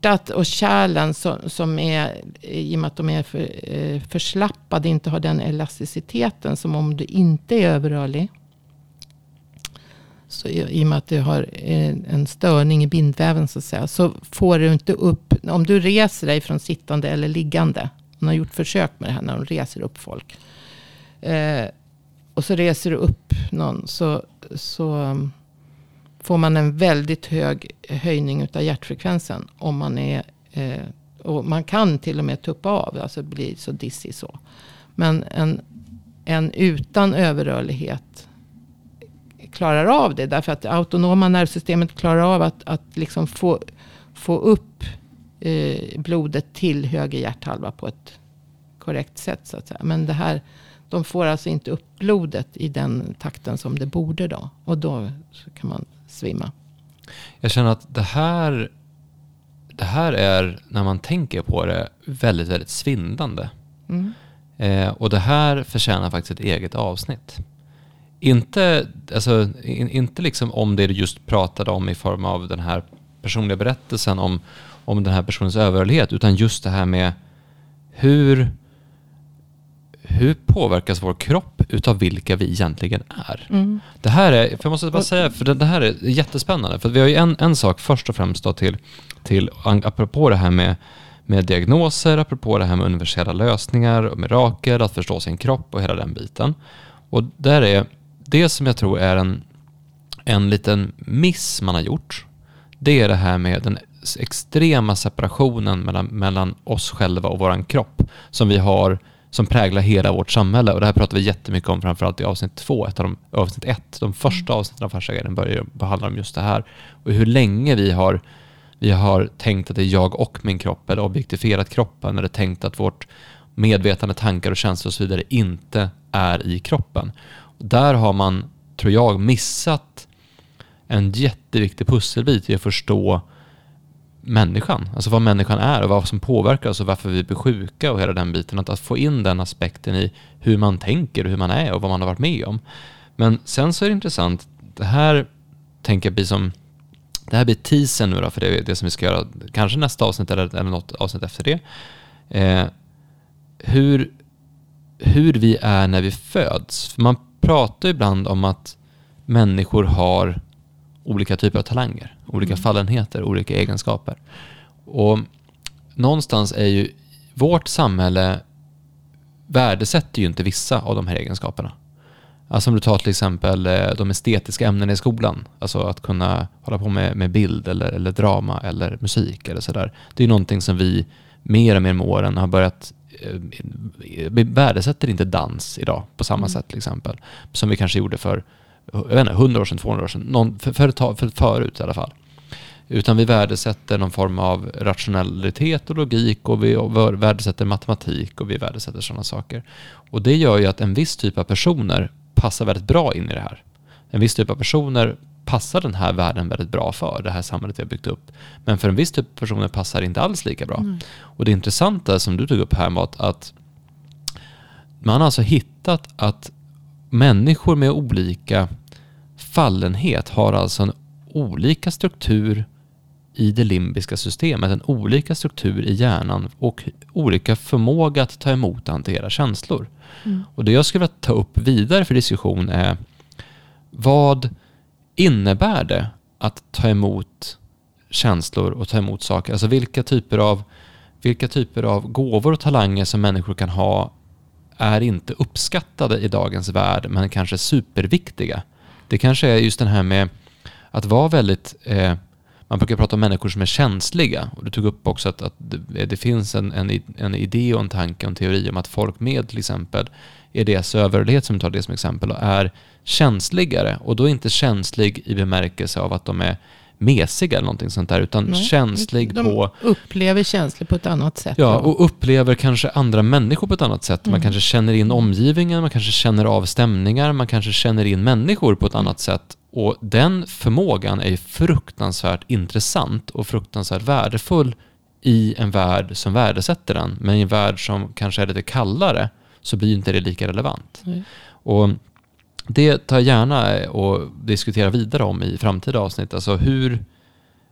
hjärtat och kärlen som, som är, i och med att de är för, eh, förslappade, inte har den elasticiteten som om du inte är överrörlig. Så i, I och med att du har eh, en störning i bindväven så att säga. Så får du inte upp, om du reser dig från sittande eller liggande. Hon har gjort försök med det här när de reser upp folk. Eh, och så reser du upp någon. Så, så får man en väldigt hög höjning av hjärtfrekvensen. Om man är, eh, och man kan till och med tuppa av, alltså bli så dizzy så. Men en, en utan överrörlighet klarar av det. Därför att det autonoma nervsystemet klarar av att, att liksom få, få upp eh, blodet till höger hjärthalva på ett korrekt sätt. Så att säga. Men det här, de får alltså inte upp blodet i den takten som det borde då. Och då kan man svimma. Jag känner att det här, det här är, när man tänker på det, väldigt, väldigt svindande. Mm. Eh, och det här förtjänar faktiskt ett eget avsnitt. Inte, alltså, in, inte liksom om det du just pratade om i form av den här personliga berättelsen om, om den här personens överrörlighet, utan just det här med hur, hur påverkas vår kropp utav vilka vi egentligen är? Mm. Det här är, för jag måste bara säga, för det, det här är jättespännande. För vi har ju en, en sak först och främst då till, till, apropå det här med, med diagnoser, apropå det här med universella lösningar och mirakel, att förstå sin kropp och hela den biten. Och där är det som jag tror är en, en liten miss man har gjort. Det är det här med den extrema separationen mellan, mellan oss själva och våran kropp som vi har som präglar hela vårt samhälle. Och det här pratar vi jättemycket om framförallt i avsnitt två, ett av de, avsnitt ett. De första avsnitten av Fasciaguiden börjar behandla om just det här. Och hur länge vi har, vi har tänkt att det är jag och min kropp, eller objektifierat kroppen, eller tänkt att vårt medvetande, tankar och känslor och så vidare inte är i kroppen. Där har man, tror jag, missat en jätteviktig pusselbit i att förstå människan. Alltså vad människan är och vad som påverkar oss och varför vi blir sjuka och hela den biten. Att, att få in den aspekten i hur man tänker och hur man är och vad man har varit med om. Men sen så är det intressant, det här tänker jag blir som det här blir teasern nu då, för det är det som vi ska göra, kanske nästa avsnitt eller, eller något avsnitt efter det. Eh, hur, hur vi är när vi föds. För man pratar ibland om att människor har olika typer av talanger, olika mm. fallenheter, olika egenskaper. Och någonstans är ju vårt samhälle värdesätter ju inte vissa av de här egenskaperna. Alltså om du tar till exempel eh, de estetiska ämnena i skolan, alltså att kunna hålla på med, med bild eller, eller drama eller musik eller sådär. Det är ju någonting som vi mer och mer med åren har börjat eh, vi värdesätter inte dans idag på samma mm. sätt till exempel. Som vi kanske gjorde för jag vet inte, 100 år sedan, 200 år sedan, någon, för, för, för, förut i alla fall. Utan vi värdesätter någon form av rationalitet och logik och vi värdesätter matematik och vi värdesätter sådana saker. Och det gör ju att en viss typ av personer passar väldigt bra in i det här. En viss typ av personer passar den här världen väldigt bra för, det här samhället vi har byggt upp. Men för en viss typ av personer passar det inte alls lika bra. Mm. Och det intressanta som du tog upp här var att man har alltså hittat att människor med olika fallenhet har alltså en olika struktur i det limbiska systemet, en olika struktur i hjärnan och olika förmåga att ta emot och hantera känslor. Mm. Och det jag skulle vilja ta upp vidare för diskussion är vad innebär det att ta emot känslor och ta emot saker? Alltså vilka typer av, vilka typer av gåvor och talanger som människor kan ha är inte uppskattade i dagens värld men kanske superviktiga. Det kanske är just den här med att vara väldigt eh, man brukar prata om människor som är känsliga. Och du tog upp också att, att det, eh, det, finns en, en, en idé och en tanke och en teori om att folk med till exempel EDS överhörlighet som du tar det som exempel, är känsligare. Och då inte känslig i bemärkelse av att de är mesiga eller någonting sånt där, utan Nej, känslig de på... upplever känslor på ett annat sätt. Ja, och upplever kanske andra människor på ett annat sätt. Mm. Man kanske känner in omgivningen, man kanske känner av stämningar, man kanske känner in människor på ett mm. annat sätt. Och den förmågan är fruktansvärt intressant och fruktansvärt värdefull i en värld som värdesätter den. Men i en värld som kanske är lite kallare så blir inte det lika relevant. Mm. Och det tar jag gärna och diskutera vidare om i framtida avsnitt. Alltså hur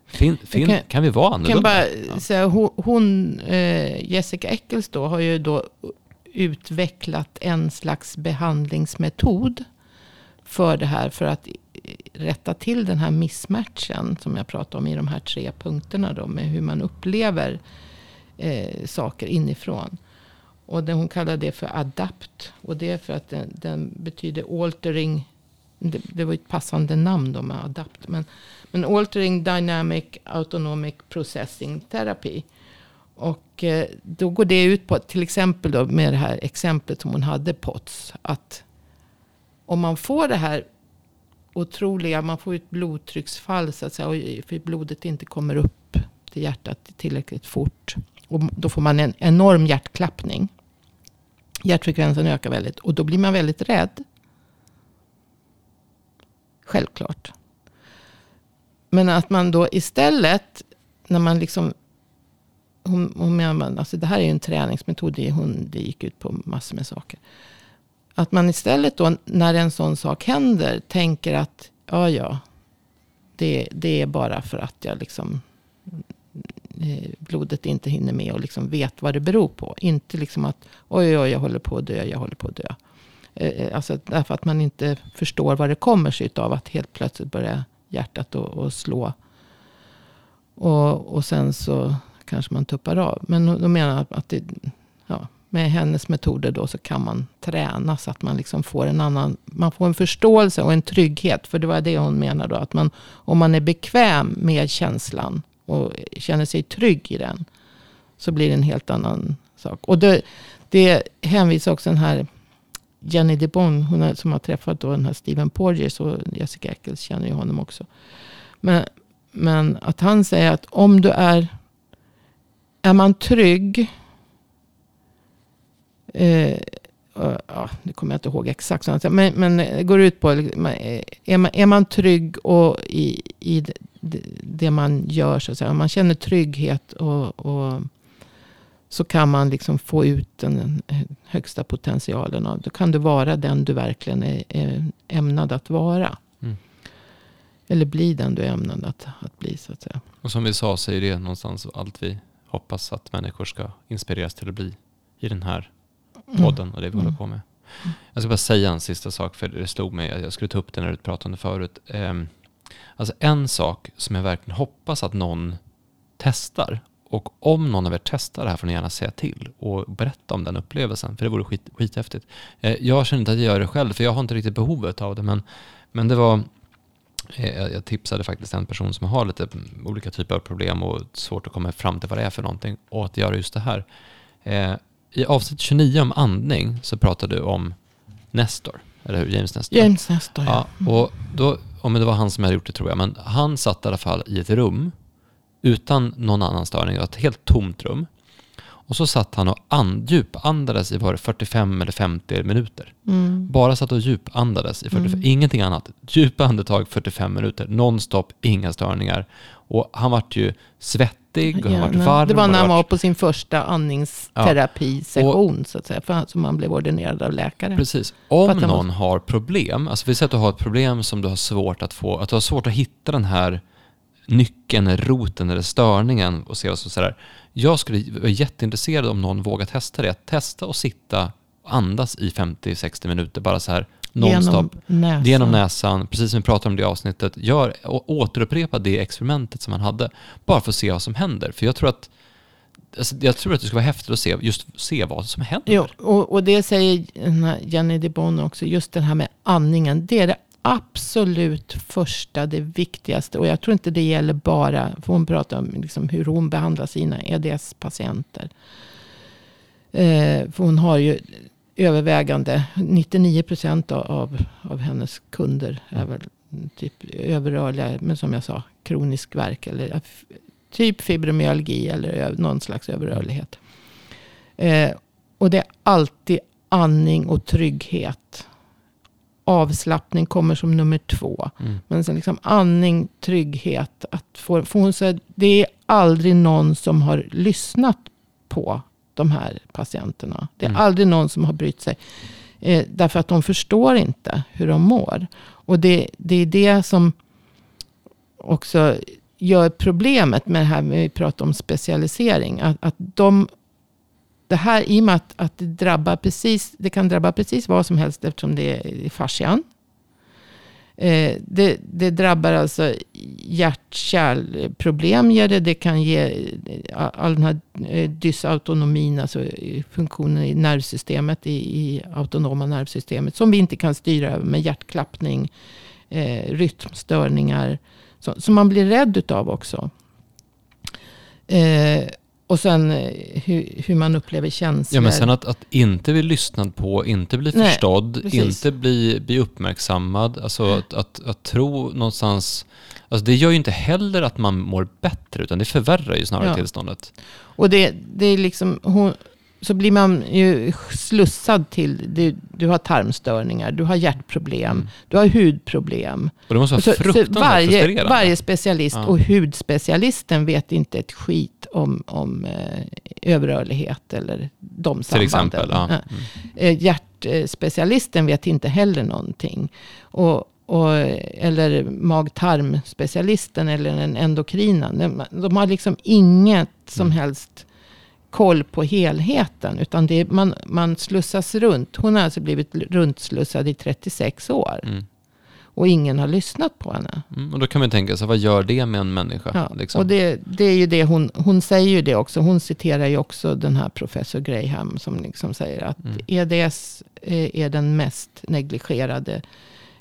fin, fin, kan, kan, vi vara annorlunda? Kan bara ja. säga, hon, eh, Jessica Eccles då, har ju då utvecklat en slags behandlingsmetod för det här. För att rätta till den här missmatchen som jag pratade om i de här tre punkterna. Då, med hur man upplever eh, saker inifrån. Och det, hon kallar det för adapt. Och det är för att den, den betyder altering. Det, det, var ett passande namn då med adapt. Men, men altering dynamic autonomic processing therapy. Och eh, då går det ut på, till exempel då med det här exemplet som hon hade, POTS. Att om man får det här otroliga, man får ett blodtrycksfall så att säga. För blodet inte kommer upp till hjärtat tillräckligt fort. Och då får man en enorm hjärtklappning. Hjärtfrekvensen ökar väldigt och då blir man väldigt rädd. Självklart. Men att man då istället, när man liksom hon, hon menar, alltså det här är ju en träningsmetod. Hon det gick ut på massor med saker. Att man istället då när en sån sak händer tänker att ja, ja, det, det är bara för att jag liksom Eh, blodet inte hinner med och liksom vet vad det beror på. Inte liksom att oj, oj, jag håller på att dö, jag håller på att dö. Eh, eh, alltså därför att man inte förstår vad det kommer sig av att helt plötsligt börja hjärtat och, och slå. Och, och sen så kanske man tuppar av. Men de menar att det, ja, med hennes metoder då så kan man träna så att man liksom får en annan, man får en förståelse och en trygghet. För det var det hon menade då, att man, om man är bekväm med känslan och känner sig trygg i den, så blir det en helt annan sak. Och det, det hänvisar också den här Jenny DeBon, hon är, som har träffat då den här Steven Porges och Jessica Eccles känner ju honom också. Men, men att han säger att om du är, är man trygg, eh, ja, nu kommer jag inte ihåg exakt, men, men det går ut på, liksom, är man, är man trygg och i, i det, man gör, så att säga, om man känner trygghet och, och så kan man liksom få ut den högsta potentialen av. Då kan du vara den du verkligen är, är ämnad att vara. Mm. Eller bli den du är ämnad att, att bli så att säga. Och som vi sa så är det någonstans allt vi hoppas att människor ska inspireras till att bli i den här mm. podden och det vi mm. håller på med. Jag ska bara säga en sista sak för det slog mig. Jag skulle ta upp det när du pratade om det förut. Um, alltså en sak som jag verkligen hoppas att någon testar och om någon av er testar det här får ni gärna säga till och berätta om den upplevelsen, för det vore skit, skithäftigt. Eh, jag känner inte att jag gör det själv, för jag har inte riktigt behovet av det, men, men det var eh, jag tipsade faktiskt en person som har lite olika typer av problem och svårt att komma fram till vad det är för någonting och att göra just det här. Eh, I avsnitt 29 om andning så pratade du om Nestor, eller hur? James Nestor. James Nestor, ja. ja och då, om det var han som hade gjort det tror jag, men han satt i alla fall i ett rum utan någon annan störning. Ett helt tomt rum. Och så satt han och and, djupandades i var det 45 eller 50 minuter. Mm. Bara satt och djupandades i 45, mm. ingenting annat. Djupa andetag 45 minuter, nonstop, inga störningar. Och han vart ju svettig och han vart varm. Det var när han var på sin första andningsterapisession, ja. så att säga, för, som han blev ordinerad av läkare. Precis. Om någon har problem, alltså vi säger att du har ett problem som du har svårt att få, att du har svårt att hitta den här nyckeln, roten eller störningen och se vad som sådär. Jag skulle vara jätteintresserad om någon vågar testa det. Testa och sitta och andas i 50-60 minuter bara så här nonstop. Genom näsan. Genom näsan, precis som vi pratade om det i avsnittet. Gör, återupprepa det experimentet som man hade. Bara för att se vad som händer. För jag tror att Alltså, jag tror att det skulle vara häftigt att se, just se vad som händer. Jo, och, och det säger Jenny DeBon också, just det här med andningen. Det är det absolut första, det viktigaste. Och jag tror inte det gäller bara, för hon pratar om liksom hur hon behandlar sina EDS-patienter. Eh, för hon har ju övervägande, 99 procent av, av hennes kunder är väl typ överrörliga, men som jag sa, kronisk värk eller typ fibromyalgi eller någon slags överrörlighet. Eh, och det är alltid andning och trygghet avslappning kommer som nummer två. Mm. Men sen liksom andning, trygghet. Att få, få hon säga, det är aldrig någon som har lyssnat på de här patienterna. Det är mm. aldrig någon som har brytt sig. Eh, därför att de förstår inte hur de mår. Och det, det är det som också gör problemet med det här med vi pratar om specialisering. Att, att de det här, i och med att, att det, drabbar precis, det kan drabba precis vad som helst eftersom det är fascian. Eh, det, det, drabbar alltså hjärt-kärlproblem. Det, det kan ge eh, all, den här eh, dysautonomin, alltså eh, funktionen i nervsystemet, i, i autonoma nervsystemet. Som vi inte kan styra över med hjärtklappning, eh, rytmstörningar. Som man blir rädd utav också. Eh, och sen eh, hur, hur, man upplever känslor. Ja, men sen att, att inte bli lyssnad på, inte bli Nej, förstådd, precis. inte bli, bli uppmärksammad. Alltså att, att, att, tro någonstans... Alltså det gör ju inte heller att man mår bättre, utan det förvärrar ju snarare ja. tillståndet. Och det, det är liksom... Hon, så blir man ju slussad till, du, du har tarmstörningar, du har hjärtproblem, mm. du har hudproblem. Och det måste vara så, fruktansvärt så varje, varje specialist ja. och hudspecialisten vet inte ett skit om, om eh, överrörlighet eller de sambanden. Till exempel, ja. Mm. Eh, hjärtspecialisten vet inte heller någonting. Och, och, eller mag-tarmspecialisten eller en endokrina. De, de har liksom inget som mm. helst koll på helheten. Utan det, man, man slussas runt. Hon har alltså blivit runtslussad i 36 år. Mm. Och ingen har lyssnat på henne. Mm, och då kan man tänka sig, vad gör det med en människa? Ja, liksom? Och det, det är ju det hon, hon säger ju det också. Hon citerar ju också den här professor Graham som liksom säger att Mm. EDS är är den mest negligerade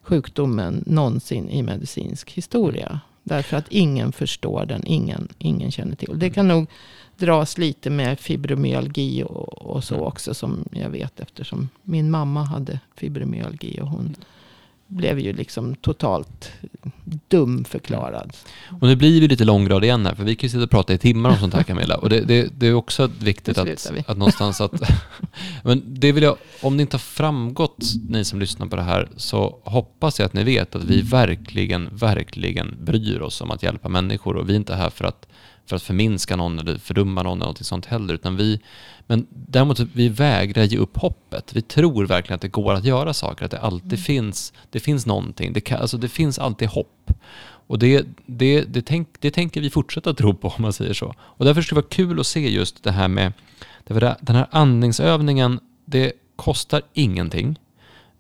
sjukdomen någonsin i medicinsk historia. Därför att ingen förstår den, ingen, ingen känner till. Det kan nog dras lite med fibromyalgi och, och så Mm. också som jag vet eftersom min mamma hade fibromyalgi och hon blev ju liksom totalt dumförklarad. Och nu blir vi lite långgrad igen här, för vi kan ju sitta och prata i timmar om sånt här Camilla. Och det, det, det är också viktigt att, vi. att någonstans att... <laughs> men det vill jag, om det inte har framgått, ni som lyssnar på det här, så hoppas jag att ni vet att vi verkligen, verkligen bryr oss om att hjälpa människor. Och vi är inte här för att, för att förminska någon eller fördumma någon eller något sånt heller. Utan vi, men däremot, vi vägrar ge upp hoppet. Vi tror verkligen att det går att göra saker, att det alltid finns, det finns någonting. Det, kan, alltså det finns alltid hopp. Och det, det, det, tänk, det tänker vi fortsätta tro på <laughs> om man säger så. Och därför skulle det vara kul att se just det här med, därför den här andningsövningen, det kostar ingenting.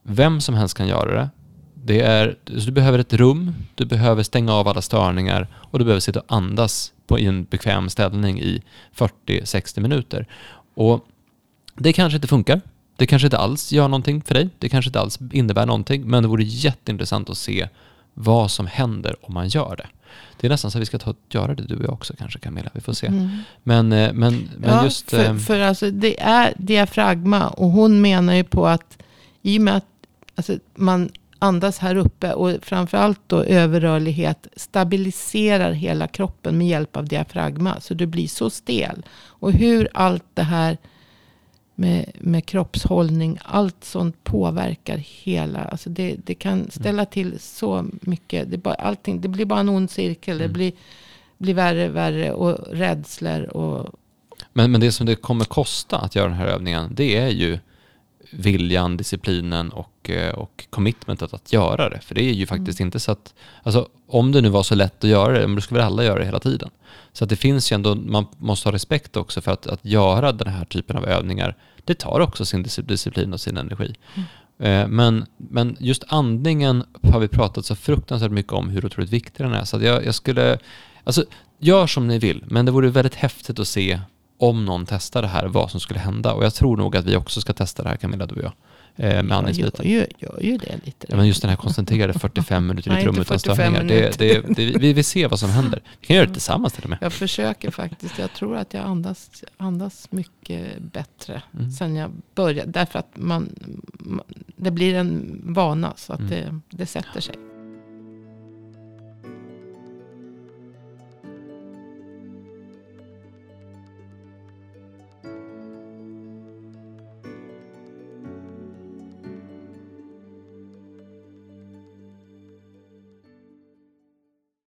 Vem som helst kan göra det. det är, du behöver ett rum, du behöver stänga av alla störningar och du behöver sitta och andas på, i en bekväm ställning i 40-60 minuter. Och det kanske inte funkar. Det kanske inte alls gör någonting för dig. Det kanske inte alls innebär någonting. Men det vore jätteintressant att se vad som händer om man gör det. Det är nästan så att vi ska ta, göra det du och jag också kanske Camilla. Vi får se. Mm. Men, eh, men, men ja, just... för, eh, för alltså det är diafragma och hon menar ju på att i och med att alltså, man andas här uppe och framförallt då överrörlighet stabiliserar hela kroppen med hjälp av diafragma. Så du blir så stel. Och hur allt det här med, med kroppshållning, allt sånt påverkar hela. Alltså det, det kan ställa till så mycket. Det, bara, allting, det blir bara en ond cirkel. Det Mm. blir, blir värre, värre och rädslor och Men, men det som det kommer kosta att göra den här övningen, det är ju viljan, disciplinen och, eh, och commitmentet att göra det. För det är ju faktiskt inte så att, alltså om det nu var så lätt att göra det, men då skulle väl alla göra det hela tiden. Så att det finns ju ändå, man måste ha respekt också för att, att göra den här typen av övningar, det tar också sin dis- disciplin och sin energi. Eh, Men, men just andningen har vi pratat så fruktansvärt mycket om hur otroligt viktig den är. Så jag, jag skulle, alltså gör som ni vill, men det vore väldigt häftigt att se om någon testar det här, vad som skulle hända. Och jag tror nog att vi också ska testa det här Camilla, du och jag, eh, med jag andningsbiten. ju, gör ju det lite. Ja, men just den här koncentrerade 45 <laughs> minuter i ett rum utan 45 störningar. Det, det, det, vi, vi ser vad som händer. Vi kan göra det tillsammans till och med. Jag försöker faktiskt. Jag tror att jag andas, andas mycket bättre. Mm. Sen jag började. Därför att man, man, det blir en vana. Så att Mm. det, det sätter sig.